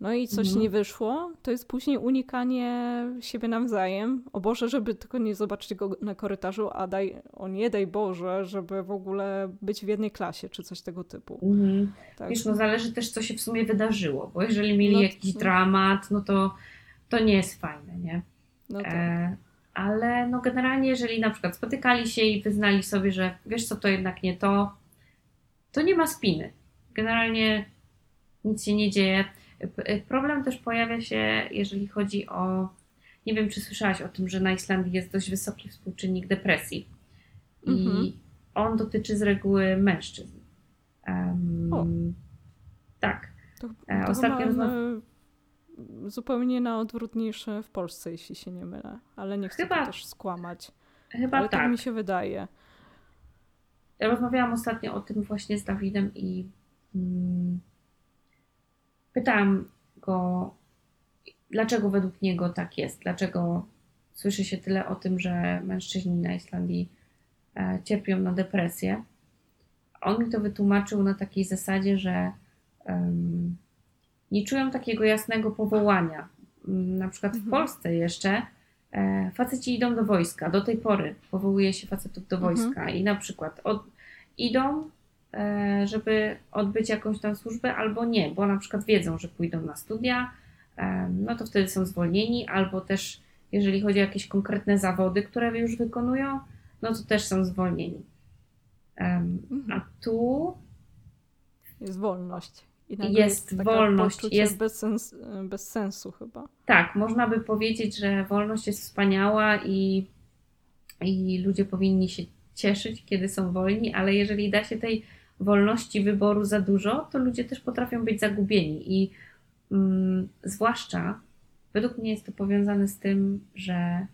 no i coś mhm. nie wyszło, to jest później unikanie siebie nawzajem. O Boże, żeby tylko nie zobaczyć go na korytarzu, a daj, o nie daj Boże, żeby w ogóle być w jednej klasie, czy coś tego typu. Mhm.
Tak. Wiesz, no zależy też, co się w sumie wydarzyło, bo jeżeli mieli no, jakiś no. dramat, no to, to nie jest fajne, nie? No tak. e, ale no generalnie, jeżeli na przykład spotykali się i wyznali sobie, że wiesz co, to jednak nie to, to nie ma spiny. Generalnie nic się nie dzieje. Problem też pojawia się, jeżeli chodzi o. Nie wiem, czy słyszałaś o tym, że na Islandii jest dość wysoki współczynnik depresji. I mhm. on dotyczy z reguły mężczyzn. Um, tak. To,
e, to Ostatnio chyba, zupełnie na odwrót niż w Polsce, jeśli się nie mylę. Ale nie chcę chyba, też skłamać. Chyba Ale tak. tak mi się wydaje.
Ja rozmawiałam ostatnio o tym właśnie z Dawidem i. Mm, Pytałam go, dlaczego według niego tak jest, dlaczego słyszy się tyle o tym, że mężczyźni na Islandii e, cierpią na depresję. On mi to wytłumaczył na takiej zasadzie, że um, nie czują takiego jasnego powołania. Mm, na przykład w mhm. Polsce jeszcze e, faceci idą do wojska. Do tej pory powołuje się facetów do mhm. wojska mhm. i na przykład od, idą żeby odbyć jakąś tam służbę, albo nie, bo na przykład wiedzą, że pójdą na studia, e, no to wtedy są zwolnieni, albo też jeżeli chodzi o jakieś konkretne zawody, które już wykonują, no to też są zwolnieni. Mhm. A tu
jest wolność.
I jest wolność. Jest
bez, sens, bez sensu chyba.
Tak, można by powiedzieć, że wolność jest wspaniała i, i ludzie powinni się cieszyć, kiedy są wolni, ale jeżeli da się tej wolności wyboru za dużo, to ludzie też potrafią być zagubieni. I mm, zwłaszcza według mnie jest to powiązane z tym, że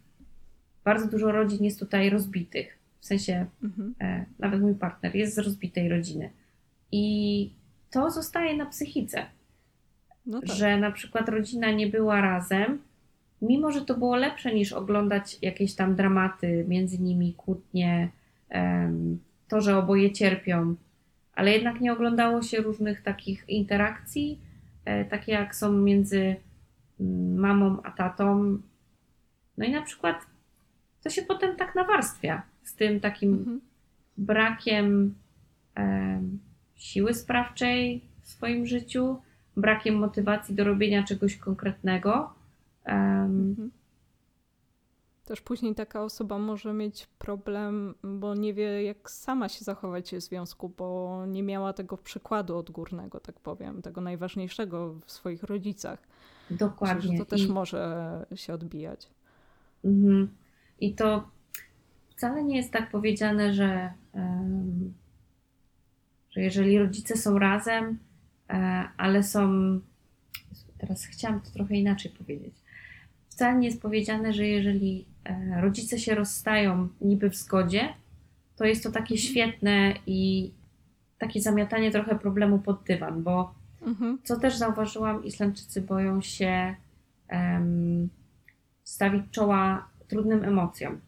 bardzo dużo rodzin jest tutaj rozbitych. W sensie, mhm. e, nawet mój partner jest z rozbitej rodziny. I to zostaje na psychice. No tak. Że na przykład rodzina nie była razem, mimo że to było lepsze niż oglądać jakieś tam dramaty między nimi, kłótnie, to, że oboje cierpią, ale jednak nie oglądało się różnych takich interakcji, e, takie jak są między mm, mamą a tatą. No i na przykład to się potem tak nawarstwia z tym takim mhm. brakiem e, siły sprawczej w swoim życiu, brakiem motywacji do robienia czegoś konkretnego. mhm.
Też później taka osoba może mieć problem, bo nie wie, jak sama się zachować w związku, bo nie miała tego przykładu odgórnego, tak powiem, tego najważniejszego w swoich rodzicach.
Dokładnie.
Myślę, że to też I... może się odbijać.
Mhm. I to wcale nie jest tak powiedziane, że, że jeżeli rodzice są razem, e, ale są. Teraz chciałam to trochę inaczej powiedzieć. Wcale nie jest powiedziane, że jeżeli E, rodzice się rozstają niby w zgodzie, to jest to takie świetne i takie zamiatanie trochę problemu pod dywan, bo mhm. co też zauważyłam, Islandczycy boją się um, stawić czoła trudnym emocjom.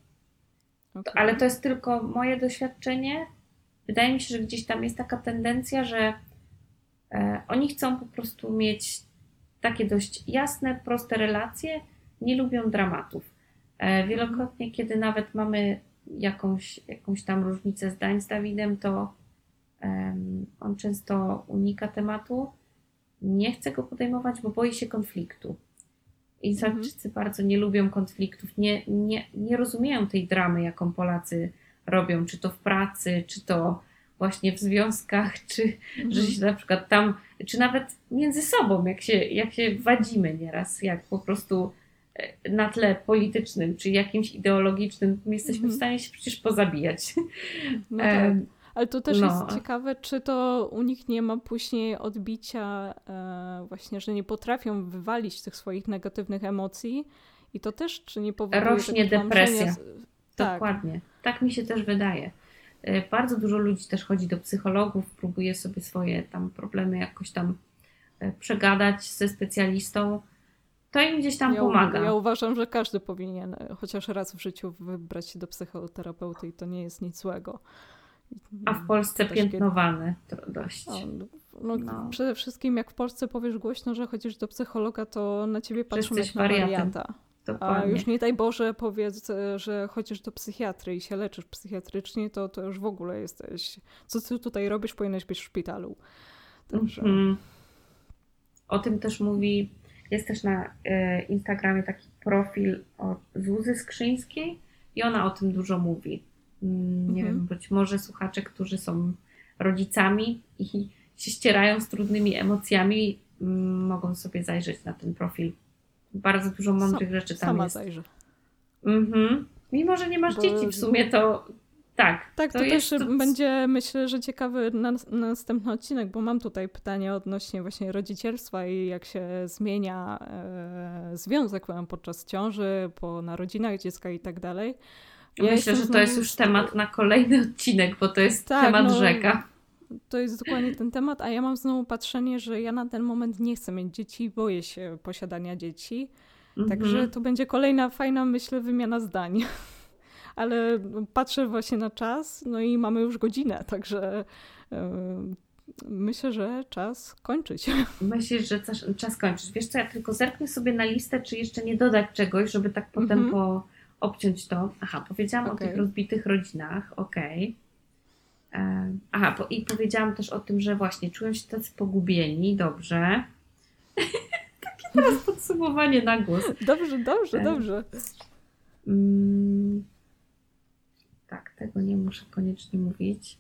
Okay. Ale to jest tylko moje doświadczenie. Wydaje mi się, że gdzieś tam jest taka tendencja, że e, oni chcą po prostu mieć takie dość jasne, proste relacje, nie lubią dramatów. E, wielokrotnie, kiedy nawet mamy jakąś, jakąś tam różnicę zdań z Dawidem, to um, on często unika tematu, nie chce go podejmować, bo boi się konfliktu. Izraelczycy mhm. bardzo nie lubią konfliktów, nie, nie, nie rozumieją tej dramy, jaką Polacy robią, czy to w pracy, czy to właśnie w związkach, czy mhm. że się na przykład tam, czy nawet między sobą, jak się, jak się wadzimy nieraz, jak po prostu na tle politycznym, czy jakimś ideologicznym, jesteśmy mhm. w stanie się przecież pozabijać.
No tak. Ale to też no. jest ciekawe, czy to u nich nie ma później odbicia, e, właśnie, że nie potrafią wywalić tych swoich negatywnych emocji i to też, czy nie powoduje...
Rośnie depresja. Tak. Dokładnie. Tak mi się też wydaje. E, bardzo dużo ludzi też chodzi do psychologów, próbuje sobie swoje tam problemy jakoś tam e, przegadać ze specjalistą. To im gdzieś tam
ja
pomaga.
Ja uważam, że każdy powinien chociaż raz w życiu wybrać się do psychoterapeuty i to nie jest nic złego.
A w Polsce piętnowane to dość. O,
no, no. Przede wszystkim jak w Polsce powiesz głośno, że chodzisz do psychologa, to na ciebie patrzą jak na wariata. A już nie daj Boże powiedz, że chodzisz do psychiatry i się leczysz psychiatrycznie, to, to już w ogóle jesteś... Co ty tutaj robisz? Powinieneś być w szpitalu.
Także... Mm -hmm. O tym też mówi... Jest też na e, Instagramie taki profil od Zuzy Skrzyńskiej i ona o tym dużo mówi Mm, nie mhm. wiem, być może słuchacze, którzy są rodzicami i się ścierają z trudnymi emocjami, mm, mogą sobie zajrzeć na ten profil. Bardzo dużo mądrych Sam, rzeczy tam
sama
jest.
Zajrzę.
Mhm. Mimo, że nie masz Bo... dzieci w sumie, to tak.
Tak, to, to też to... będzie myślę, że ciekawy na, następny odcinek, bo mam tutaj pytanie odnośnie właśnie rodzicielstwa i jak się zmienia e, związek podczas ciąży, po narodzinach dziecka i tak dalej.
Ja Myślę, że to jest już temat na kolejny odcinek, bo to jest tak, temat no, rzeka.
To jest dokładnie ten temat, a ja mam znowu patrzenie, że ja na ten moment nie chcę mieć dzieci, boję się posiadania dzieci. Mhm. Także to będzie kolejna fajna, myślę, wymiana zdań. Ale patrzę właśnie na czas, no i mamy już godzinę, także myślę, że czas kończyć.
Myślisz, że czas, czas kończyć. Wiesz co, ja tylko zerknę sobie na listę, czy jeszcze nie dodać czegoś, żeby tak potem mhm. po obciąć to. Aha, powiedziałam okay. o tych rozbitych rodzinach, okej. Okay. Aha, po, i powiedziałam też o tym, że właśnie czują się tacy pogubieni, dobrze. Takie teraz podsumowanie na głos.
Dobrze, dobrze, dobrze.
Mm, tak, tego nie muszę koniecznie mówić.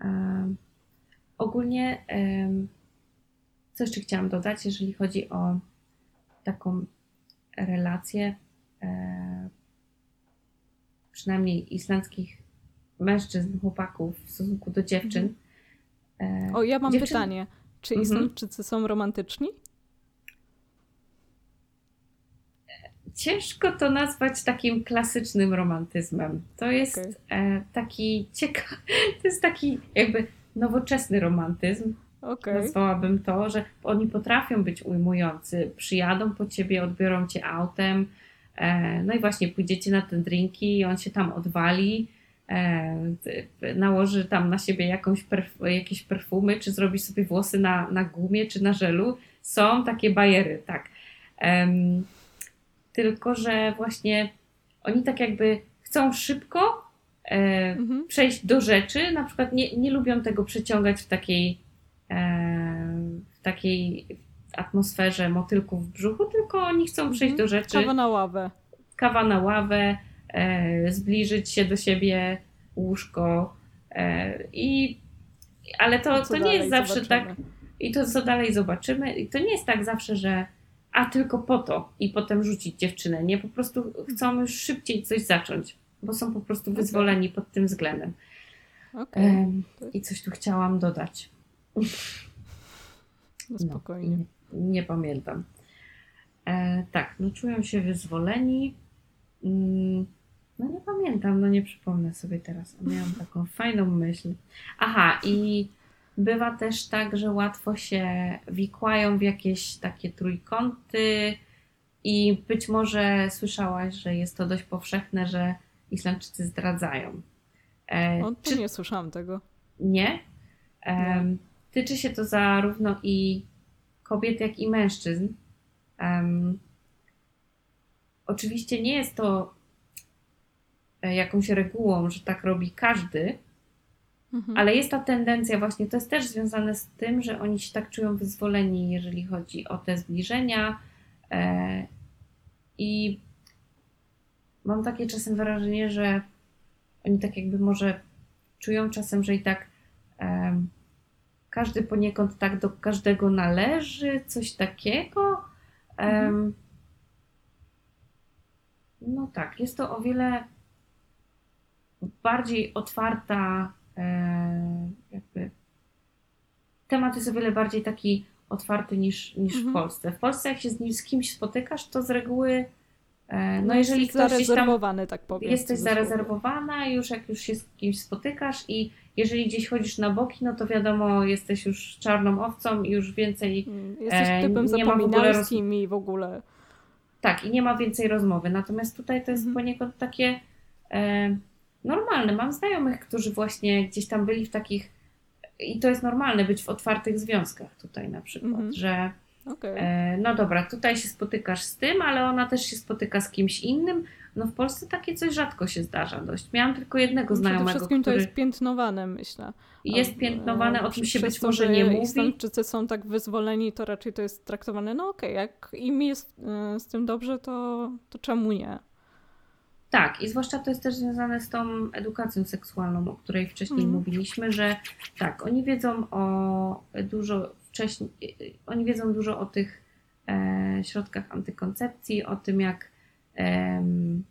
E, ogólnie, e, co jeszcze chciałam dodać, jeżeli chodzi o taką relację E, przynajmniej islandzkich mężczyzn, chłopaków w stosunku do dziewczyn.
E, o, ja mam dziewczyn... pytanie. Czy mhm. Islandczycy są romantyczni?
Ciężko to nazwać takim klasycznym romantyzmem. To jest okay. taki ciekawy, to jest taki jakby nowoczesny romantyzm. Okay. Nazwałabym to, że oni potrafią być ujmujący. Przyjadą po ciebie, odbiorą cię autem, E, no i właśnie pójdziecie na te drinki i on się tam odwali, e, nałoży tam na siebie jakąś perf jakieś perfumy, czy zrobi sobie włosy na, na gumie, czy na żelu. Są takie bajery, tak. Um, tylko, że właśnie oni tak jakby chcą szybko e, mhm. przejść do rzeczy, na przykład nie, nie lubią tego przeciągać w takiej, e, w takiej atmosferze motylków w brzuchu, tylko oni chcą przejść do rzeczy.
Kawa na ławę.
Kawa na ławę, e, zbliżyć się do siebie, łóżko e, i ale to, to nie jest zawsze zobaczymy. tak i to co dalej zobaczymy i to nie jest tak zawsze, że a tylko po to i potem rzucić dziewczynę, nie, po prostu chcą już szybciej coś zacząć, bo są po prostu wyzwoleni okay. pod tym względem. Okay. E, I coś tu chciałam dodać.
No spokojnie. No,
nie pamiętam. E, tak, no czują się wyzwoleni. Mm, no nie pamiętam, no nie przypomnę sobie teraz. Miałam taką fajną myśl. Aha, i bywa też tak, że łatwo się wikłają w jakieś takie trójkąty i być może słyszałaś, że jest to dość powszechne, że Islandczycy zdradzają.
E, o, czy... nie słyszałam tego.
Nie? E, tyczy się to zarówno i kobiet, jak i mężczyzn. Um, oczywiście nie jest to e, jakąś regułą, że tak robi każdy,
Mhm.
ale jest ta tendencja właśnie, to jest też związane z tym, że oni się tak czują wyzwoleni, jeżeli chodzi o te zbliżenia. E, I mam takie czasem wrażenie, że oni tak jakby może czują czasem, że i tak em, każdy poniekąd tak do każdego należy, coś takiego. Em, No tak, jest to o wiele bardziej otwarta, e, jakby temat jest o wiele bardziej taki otwarty niż, niż w
Mhm.
Polsce. W Polsce jak się z nim z kimś spotykasz, to z reguły e, no,
No,
jeżeli
jesteś
ktoś gdzieś tam
zarezerwowany, tak powiem. w
jesteś zarezerwowana, już jak już się z kimś spotykasz i jeżeli gdzieś chodzisz na boki, no to wiadomo, jesteś już czarną owcą i już więcej,
Mm, Jesteś
E,
typem
nie ma w ogóle
zapominalskim i w ogóle.
tak, i nie ma więcej rozmowy. Natomiast tutaj to jest
Mhm.
poniekąd takie e, normalne. Mam znajomych, którzy właśnie gdzieś tam byli w takich, i to jest normalne być w otwartych związkach tutaj na przykład,
Mhm.
że
Okej.
E, No dobra, tutaj się spotykasz z tym, ale ona też się spotyka z kimś innym. No w Polsce takie coś rzadko się zdarza dość. Miałam tylko jednego
Przede
znajomego,
wszystkim
który
to jest piętnowane, myślę.
jest piętnowane, o
e,
czym się
przez
być
to,
może
że
nie mówi.
Islandczycy są tak wyzwoleni, to raczej to jest traktowane, no okej, jak im jest e, z tym dobrze, to, to czemu nie?
Tak, i zwłaszcza to jest też związane z tą edukacją seksualną, o której wcześniej
Mhm.
mówiliśmy, że tak, oni wiedzą o dużo wcześniej, oni wiedzą dużo o tych e, środkach antykoncepcji, o tym jak, em,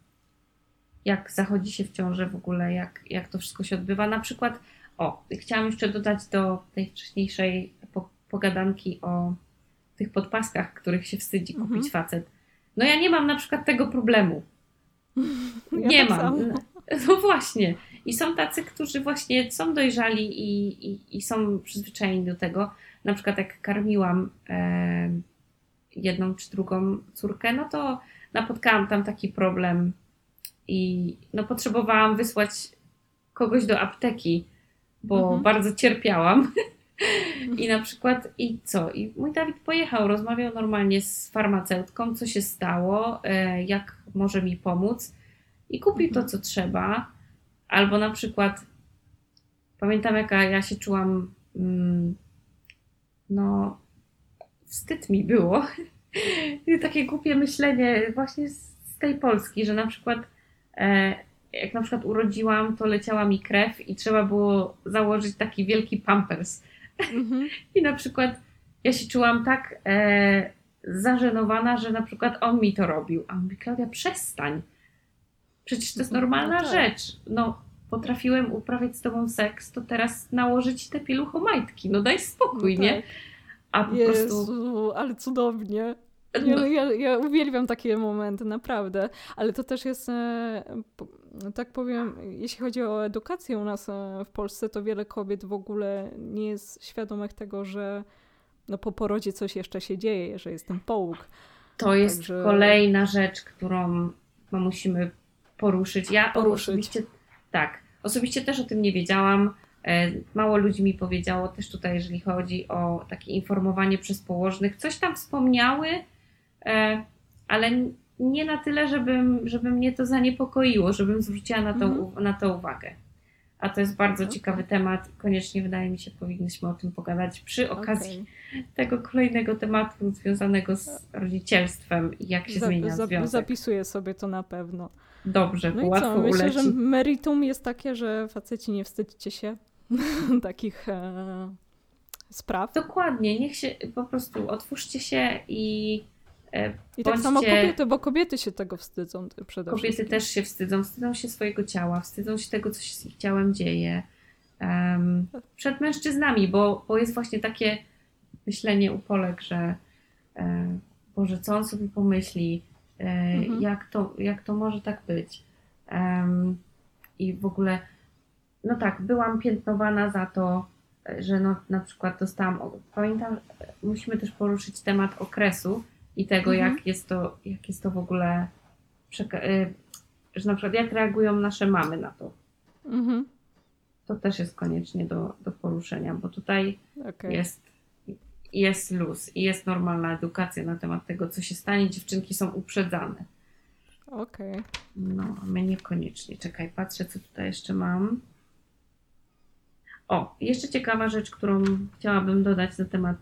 jak zachodzi się w ciąży w ogóle, jak, jak to wszystko się odbywa. Na przykład, o, chciałam jeszcze dodać do tej wcześniejszej po, pogadanki o tych podpaskach, których się wstydzi kupić facet. No ja nie mam na przykład tego problemu.
Ja
nie
tak
mam.
samo.
No właśnie. I są tacy, którzy właśnie są dojrzali i, i, i są przyzwyczajeni do tego. Na przykład jak karmiłam e, jedną czy drugą córkę, no to napotkałam tam taki problem i no potrzebowałam wysłać kogoś do apteki, bo
Mhm.
bardzo cierpiałam. I na przykład, i co? I mój Dawid pojechał, rozmawiał normalnie z farmaceutką, co się stało, e, jak może mi pomóc i kupił to, co trzeba. Albo na przykład, pamiętam, jaka ja się czułam, mm, no, wstyd mi było. Takie głupie myślenie właśnie z, z tej Polski, że na przykład, e, jak na przykład urodziłam, to leciała mi krew i trzeba było założyć taki wielki pampers.
Mhm.
I na przykład ja się czułam tak e, zażenowana, że na przykład on mi to robił. A on mówi, Klaudia, przestań. Przecież to jest
Mhm,
normalna
no tak.
rzecz. No, potrafiłem uprawiać z tobą seks, to teraz nałożyć te pieluchomajtki. No daj spokój,
No
nie?
tak.
A po prostu...
Jezu, ale cudownie. Nie, no, ja, ja uwielbiam takie momenty, naprawdę. Ale to też jest, e, tak powiem, jeśli chodzi o edukację u nas e, w Polsce, to wiele kobiet w ogóle nie jest świadomych tego, że no, po porodzie coś jeszcze się dzieje, że jest ten połóg.
To jest
Także-
kolejna rzecz, którą musimy poruszyć. Ja
Poruszyć.
osobiście tak, osobiście też o tym nie wiedziałam. E, Mało ludzi mi powiedziało też tutaj, jeżeli chodzi o takie informowanie przez położnych. Coś tam wspomniały, ale n- nie na tyle, żebym, żeby mnie to zaniepokoiło, żebym zwróciła na to,
Mhm.
na to uwagę. A to jest bardzo
Okej.
ciekawy temat. Koniecznie wydaje mi się, powinniśmy o tym pogadać przy okazji
Okej.
tego kolejnego tematu związanego z rodzicielstwem i jak się
Za-
zmienia
za-
związek.
Zapisuję sobie to na pewno.
Dobrze,
No
łatwo
co? Myślę,
uleci.
że meritum jest takie, że faceci nie wstydźcie się takich e, spraw.
Dokładnie, niech się po prostu otwórzcie się i e,
I tak samo kobiety, bo kobiety się tego wstydzą przede
kobiety
wszystkim.
też się wstydzą, wstydzą się swojego ciała, wstydzą się tego, co się z ich ciałem dzieje. Em, przed mężczyznami, bo, bo jest właśnie takie myślenie u Polek, że e, Boże, co on sobie pomyśli, e,
Mhm.
jak, to, jak to może tak być. Em, I w ogóle, no tak, byłam piętnowana za to, że no, na przykład dostałam, pamiętam, e, musimy też poruszyć temat okresu i tego,
Mhm.
jak jest to, jak jest to w ogóle, e, że na przykład jak reagują nasze mamy na to.
Mhm.
To też jest koniecznie do, do poruszenia, bo tutaj
Okej.
jest, jest luz i jest normalna edukacja na temat tego, co się stanie. Dziewczynki są uprzedzane.
Okej. Okay.
No, my niekoniecznie. Czekaj, patrzę, co tutaj jeszcze mam. O, jeszcze ciekawa rzecz, którą chciałabym dodać na temat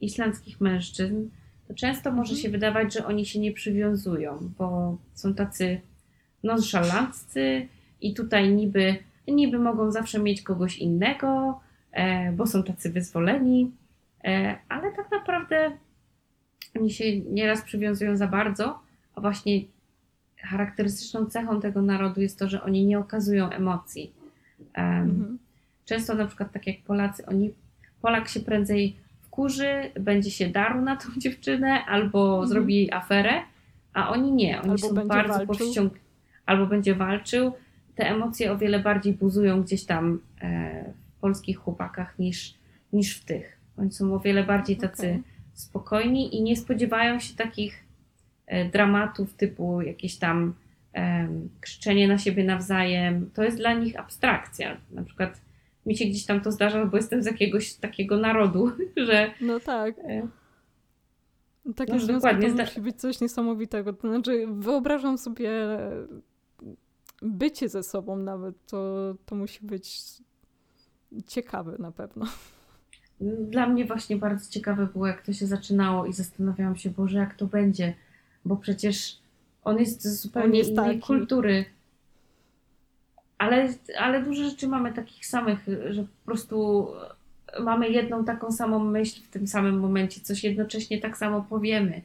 islandzkich mężczyzn. To często może mhm. się wydawać, że oni się nie przywiązują, bo są tacy nonszalanccy i tutaj niby, niby mogą zawsze mieć kogoś innego, e, bo są tacy wyzwoleni, e, ale tak naprawdę oni się nieraz przywiązują za bardzo, a właśnie charakterystyczną cechą tego narodu jest to, że oni nie okazują emocji. Mhm. Często na przykład tak jak Polacy, oni, Polak się prędzej wkurzy, będzie się darł na tą dziewczynę albo mhm. zrobi jej aferę, a oni nie, oni albo są bardzo powściągnięci. Albo będzie walczył. Te emocje o wiele bardziej buzują gdzieś tam e, w polskich chłopakach niż, niż w tych. Oni są o wiele bardziej tacy okay. spokojni i nie spodziewają się takich e, dramatów typu jakieś tam krzyczenie na siebie nawzajem. To jest dla nich abstrakcja. Na przykład mi się gdzieś tam to zdarza, bo jestem z jakiegoś takiego narodu, że...
No tak. Takie no, dokładnie. to musi być coś niesamowitego. To znaczy, wyobrażam sobie bycie ze sobą nawet, to, to musi być ciekawe na pewno.
Dla mnie właśnie bardzo ciekawe było, jak to się zaczynało i zastanawiałam się, Boże, jak to będzie, bo przecież on jest z zupełnie jest innej taki. kultury. Ale, ale dużo rzeczy mamy takich samych, że po prostu mamy jedną taką samą myśl w tym samym momencie, coś jednocześnie tak samo powiemy.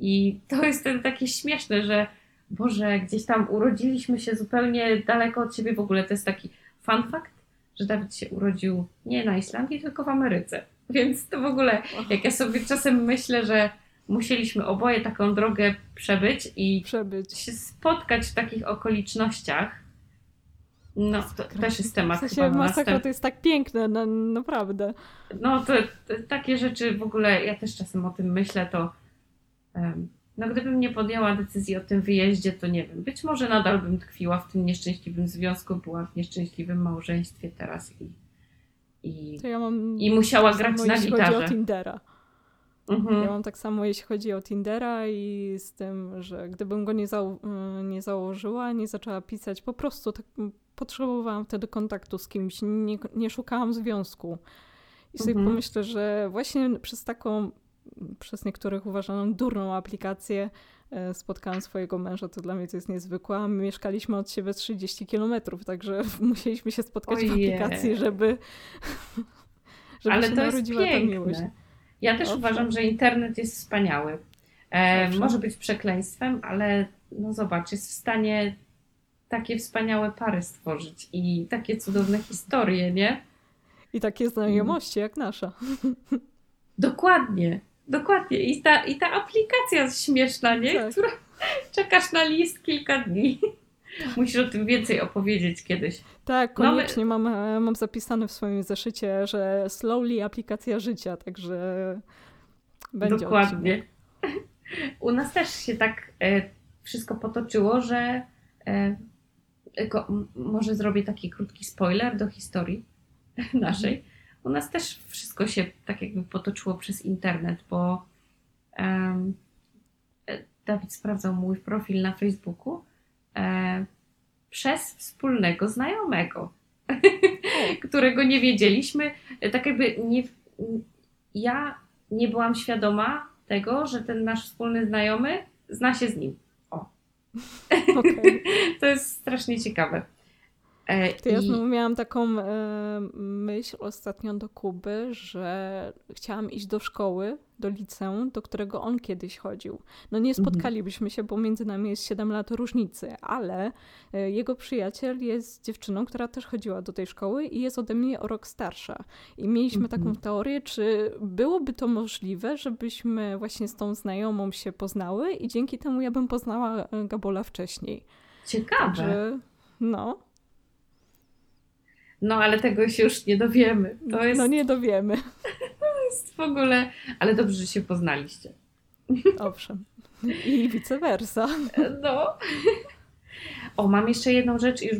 I to jest ten takie śmieszne, że Boże, gdzieś tam urodziliśmy się zupełnie daleko od siebie w ogóle. To jest taki fun fact, że Dawid się urodził nie na Islandii, tylko w Ameryce. Więc to w ogóle, jak ja sobie czasem myślę, że musieliśmy oboje taką drogę przebyć i
przebyć.
się spotkać w takich okolicznościach, no, to też jest temat.
W sensie masakra to jest tak piękne, no, naprawdę.
No, to, to, takie rzeczy w ogóle, ja też czasem o tym myślę, to um, no gdybym nie podjęła decyzji o tym wyjeździe, to nie wiem, być może nadal bym tkwiła w tym nieszczęśliwym związku, była w nieszczęśliwym małżeństwie teraz i, i, ja i musiała grać na gitarze. Chodzi
o Tindera. Mhm. Ja mam tak samo, jeśli chodzi o Tindera i z tym, że gdybym go nie, zał nie założyła, nie zaczęła pisać, po prostu tak potrzebowałam wtedy kontaktu z kimś, nie, nie szukałam związku. I sobie mhm. pomyślę, że właśnie przez taką przez niektórych uważaną durną aplikację e, spotkałam swojego męża, to dla mnie to jest niezwykłe. My mieszkaliśmy od siebie 30 kilometrów, także musieliśmy się spotkać w aplikacji, żeby, żeby
Ale się to narodziła jest ta miłość. Ja też uważam, że internet jest wspaniały. E, może być przekleństwem, ale no zobacz, jest w stanie takie wspaniałe pary stworzyć i takie cudowne historie, nie?
I takie znajomości jak nasza.
Dokładnie. Dokładnie. I ta, i ta aplikacja śmieszna, nie? Tak. Która czekasz na list kilka dni. Musisz o tym więcej opowiedzieć kiedyś.
Tak, koniecznie no my... mam, mam zapisane w swoim zeszycie, że slowly aplikacja życia, także będzie
Dokładnie. Odcinek. U nas też się tak e, wszystko potoczyło, że e, może zrobię taki krótki spoiler do historii naszej u nas też wszystko się tak jakby potoczyło przez internet, bo um, Dawid sprawdzał mój profil na Facebooku e, przez wspólnego znajomego, którego nie wiedzieliśmy. Tak jakby nie, ja nie byłam świadoma tego, że ten nasz wspólny znajomy zna się z nim. O. Okay. to jest strasznie ciekawe.
E, to ja znowu miałam taką e, myśl ostatnio do Kuby, że chciałam iść do szkoły, do liceum, do którego on kiedyś chodził. No nie mhm. spotkalibyśmy się, bo między nami jest 7 lat różnicy, ale e, jego przyjaciel jest dziewczyną, która też chodziła do tej szkoły i jest ode mnie o rok starsza. I mieliśmy mhm. taką teorię, czy byłoby to możliwe, żebyśmy właśnie z tą znajomą się poznały i dzięki temu ja bym poznała Gabola wcześniej.
Ciekawe. Także,
no.
No, ale tego się już nie dowiemy. To jest...
No, nie dowiemy.
To jest w ogóle... Ale dobrze, że się poznaliście.
Owszem. I vice versa.
No. O, mam jeszcze jedną rzecz i już,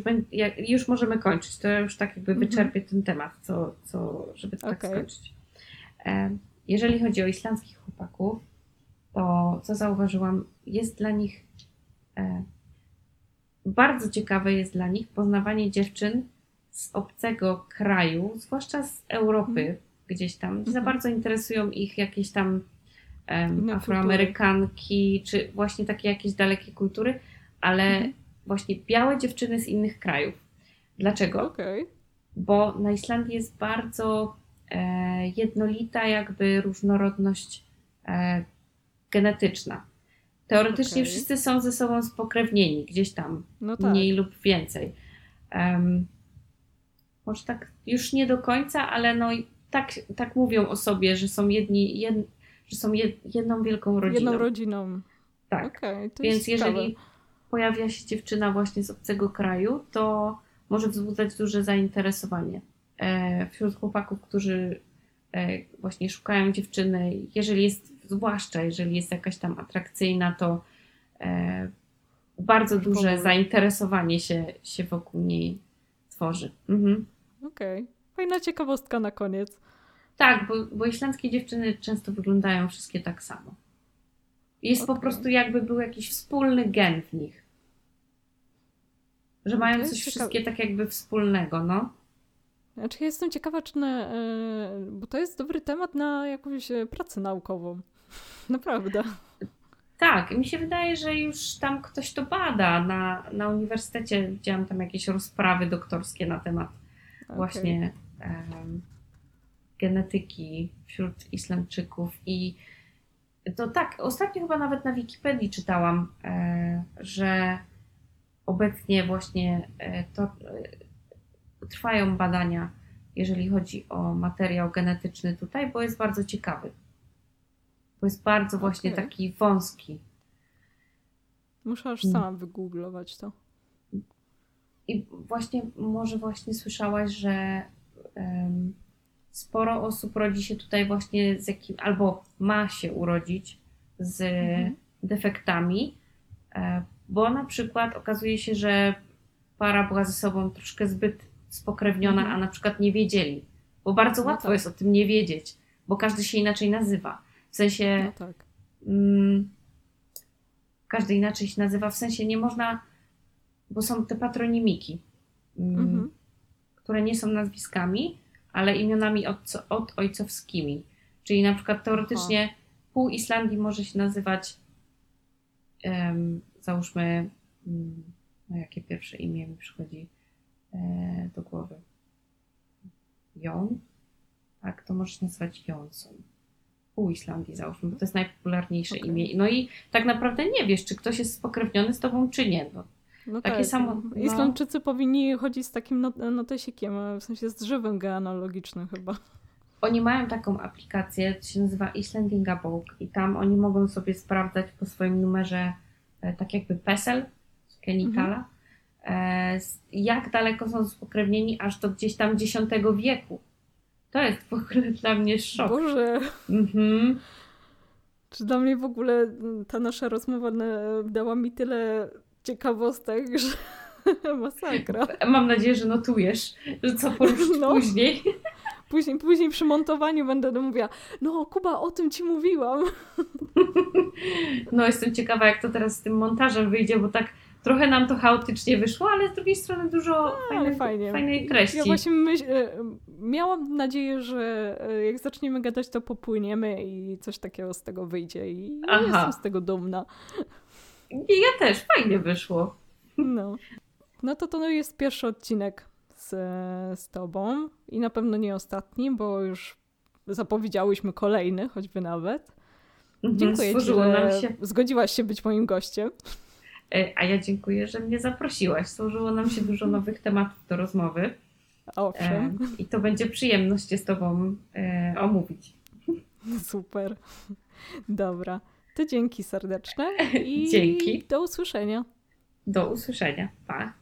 już możemy kończyć. To ja już tak jakby mhm. wyczerpię ten temat, co, co, żeby to okay. tak skończyć. E, jeżeli chodzi o islandzkich chłopaków, to co zauważyłam, jest dla nich e, bardzo ciekawe jest dla nich poznawanie dziewczyn z obcego kraju, zwłaszcza z Europy,
Mhm.
gdzieś tam. Nie za
Mhm.
bardzo interesują ich jakieś tam
Inne
afroamerykanki, czy właśnie takie jakieś dalekie kultury, ale
Mhm.
właśnie białe dziewczyny z innych krajów. Dlaczego?
Okej.
bo na Islandii jest bardzo e, jednolita jakby różnorodność e, genetyczna. Teoretycznie
Okej.
wszyscy są ze sobą spokrewnieni, gdzieś tam,
No tak.
mniej lub więcej. Em, może tak już nie do końca, ale no tak, tak mówią o sobie, że są jedni, jed, że są jed, jedną wielką rodziną.
Jedną rodziną.
tak.
To
Więc
jest ciekawe.
jeżeli pojawia się dziewczyna właśnie z obcego kraju, to może wzbudzać duże zainteresowanie e, wśród chłopaków, którzy e, właśnie szukają dziewczyny. Jeżeli jest, zwłaszcza jeżeli jest jakaś tam atrakcyjna, to e, bardzo duże zainteresowanie się, się wokół niej tworzy. Mhm.
Okej. Fajna ciekawostka na koniec.
Tak, bo, bo islandzkie dziewczyny często wyglądają wszystkie tak samo. Jest po
Okej.
prostu jakby był jakiś wspólny gen w nich. Że mają coś
ciekawe.
wszystkie tak jakby wspólnego, no.
Znaczy, ja jestem ciekawa, czy na, e, bo to jest dobry temat na jakąś e, pracę naukową. Naprawdę.
Tak, mi się wydaje, że już tam ktoś to bada. Na, na uniwersytecie widziałam tam jakieś rozprawy doktorskie na temat
Okej.
właśnie em, genetyki wśród Islandczyków i to tak, ostatnio chyba nawet na Wikipedii czytałam, e, że obecnie właśnie e, to e, trwają badania, jeżeli chodzi o materiał genetyczny tutaj, bo jest bardzo ciekawy. Bo jest bardzo właśnie
Okej.
taki wąski.
Muszę aż
Mm.
sama wygooglować to.
I właśnie, może właśnie słyszałaś, że em, sporo osób rodzi się tutaj właśnie z jakim, albo ma się urodzić z
Mhm.
defektami, e, bo na przykład okazuje się, że para była ze sobą troszkę zbyt spokrewniona,
Mhm.
a na przykład nie wiedzieli, bo bardzo
No
łatwo
tak.
jest o tym nie wiedzieć, bo każdy się inaczej nazywa. W sensie
No tak.
mm, każdy inaczej się nazywa, w sensie nie można, bo są te patronimiki, mm,
Mhm.
które nie są nazwiskami, ale imionami od, od ojcowskimi. Czyli na przykład teoretycznie pół Islandii może się nazywać, em, załóżmy, mm, no jakie pierwsze imię mi przychodzi e, do głowy? Jon? Tak, to może się nazywać Jonsson. Pół Islandii załóżmy, bo to jest najpopularniejsze
Okej.
imię. No i tak naprawdę nie wiesz, czy ktoś jest spokrewniony z tobą, czy nie. No,
No
Takie
tak.
samo- no.
Islandczycy powinni chodzić z takim not notesikiem, e, w sensie z drzewem genealogicznym chyba.
Oni mają taką aplikację, to się nazywa Islandinga Book i tam oni mogą sobie sprawdzać po swoim numerze e, tak jakby PESEL z Kenikala, e, s- jak daleko są spokrewnieni aż do gdzieś tam X wieku. To jest w ogóle dla mnie szok.
Boże,
Mhm.
czy dla mnie w ogóle mm, ta nasza rozmowa dała mi tyle ciekawostek, że masakra.
Mam nadzieję, że notujesz, że co poruszyć
No.
później.
Później, później przy montowaniu będę mówiła, no Kuba, o tym ci mówiłam.
No jestem ciekawa, jak to teraz z tym montażem wyjdzie, bo tak trochę nam to chaotycznie wyszło, ale z drugiej strony dużo
Ale
fajnej,
fajnie.
fajnej treści.
Ja właśnie myśl, e, miałam nadzieję, że e, jak zaczniemy gadać, to popłyniemy i coś takiego z tego wyjdzie. I
Aha.
jestem z tego dumna.
I ja też, fajnie wyszło.
No. No to to jest pierwszy odcinek z, z tobą i na pewno nie ostatni, bo już zapowiedziałyśmy kolejny, choćby nawet.
Mhm,
Dziękuję ci, że
nam się.
zgodziłaś się być moim gościem.
E, A ja dziękuję, że mnie zaprosiłaś. Stworzyło nam się dużo nowych tematów do rozmowy. E,
Owszem,
I to będzie przyjemność się z Tobą e, omówić.
super. Dobra, to dzięki serdeczne i
Dzięki.
do usłyszenia.
Do usłyszenia. Pa.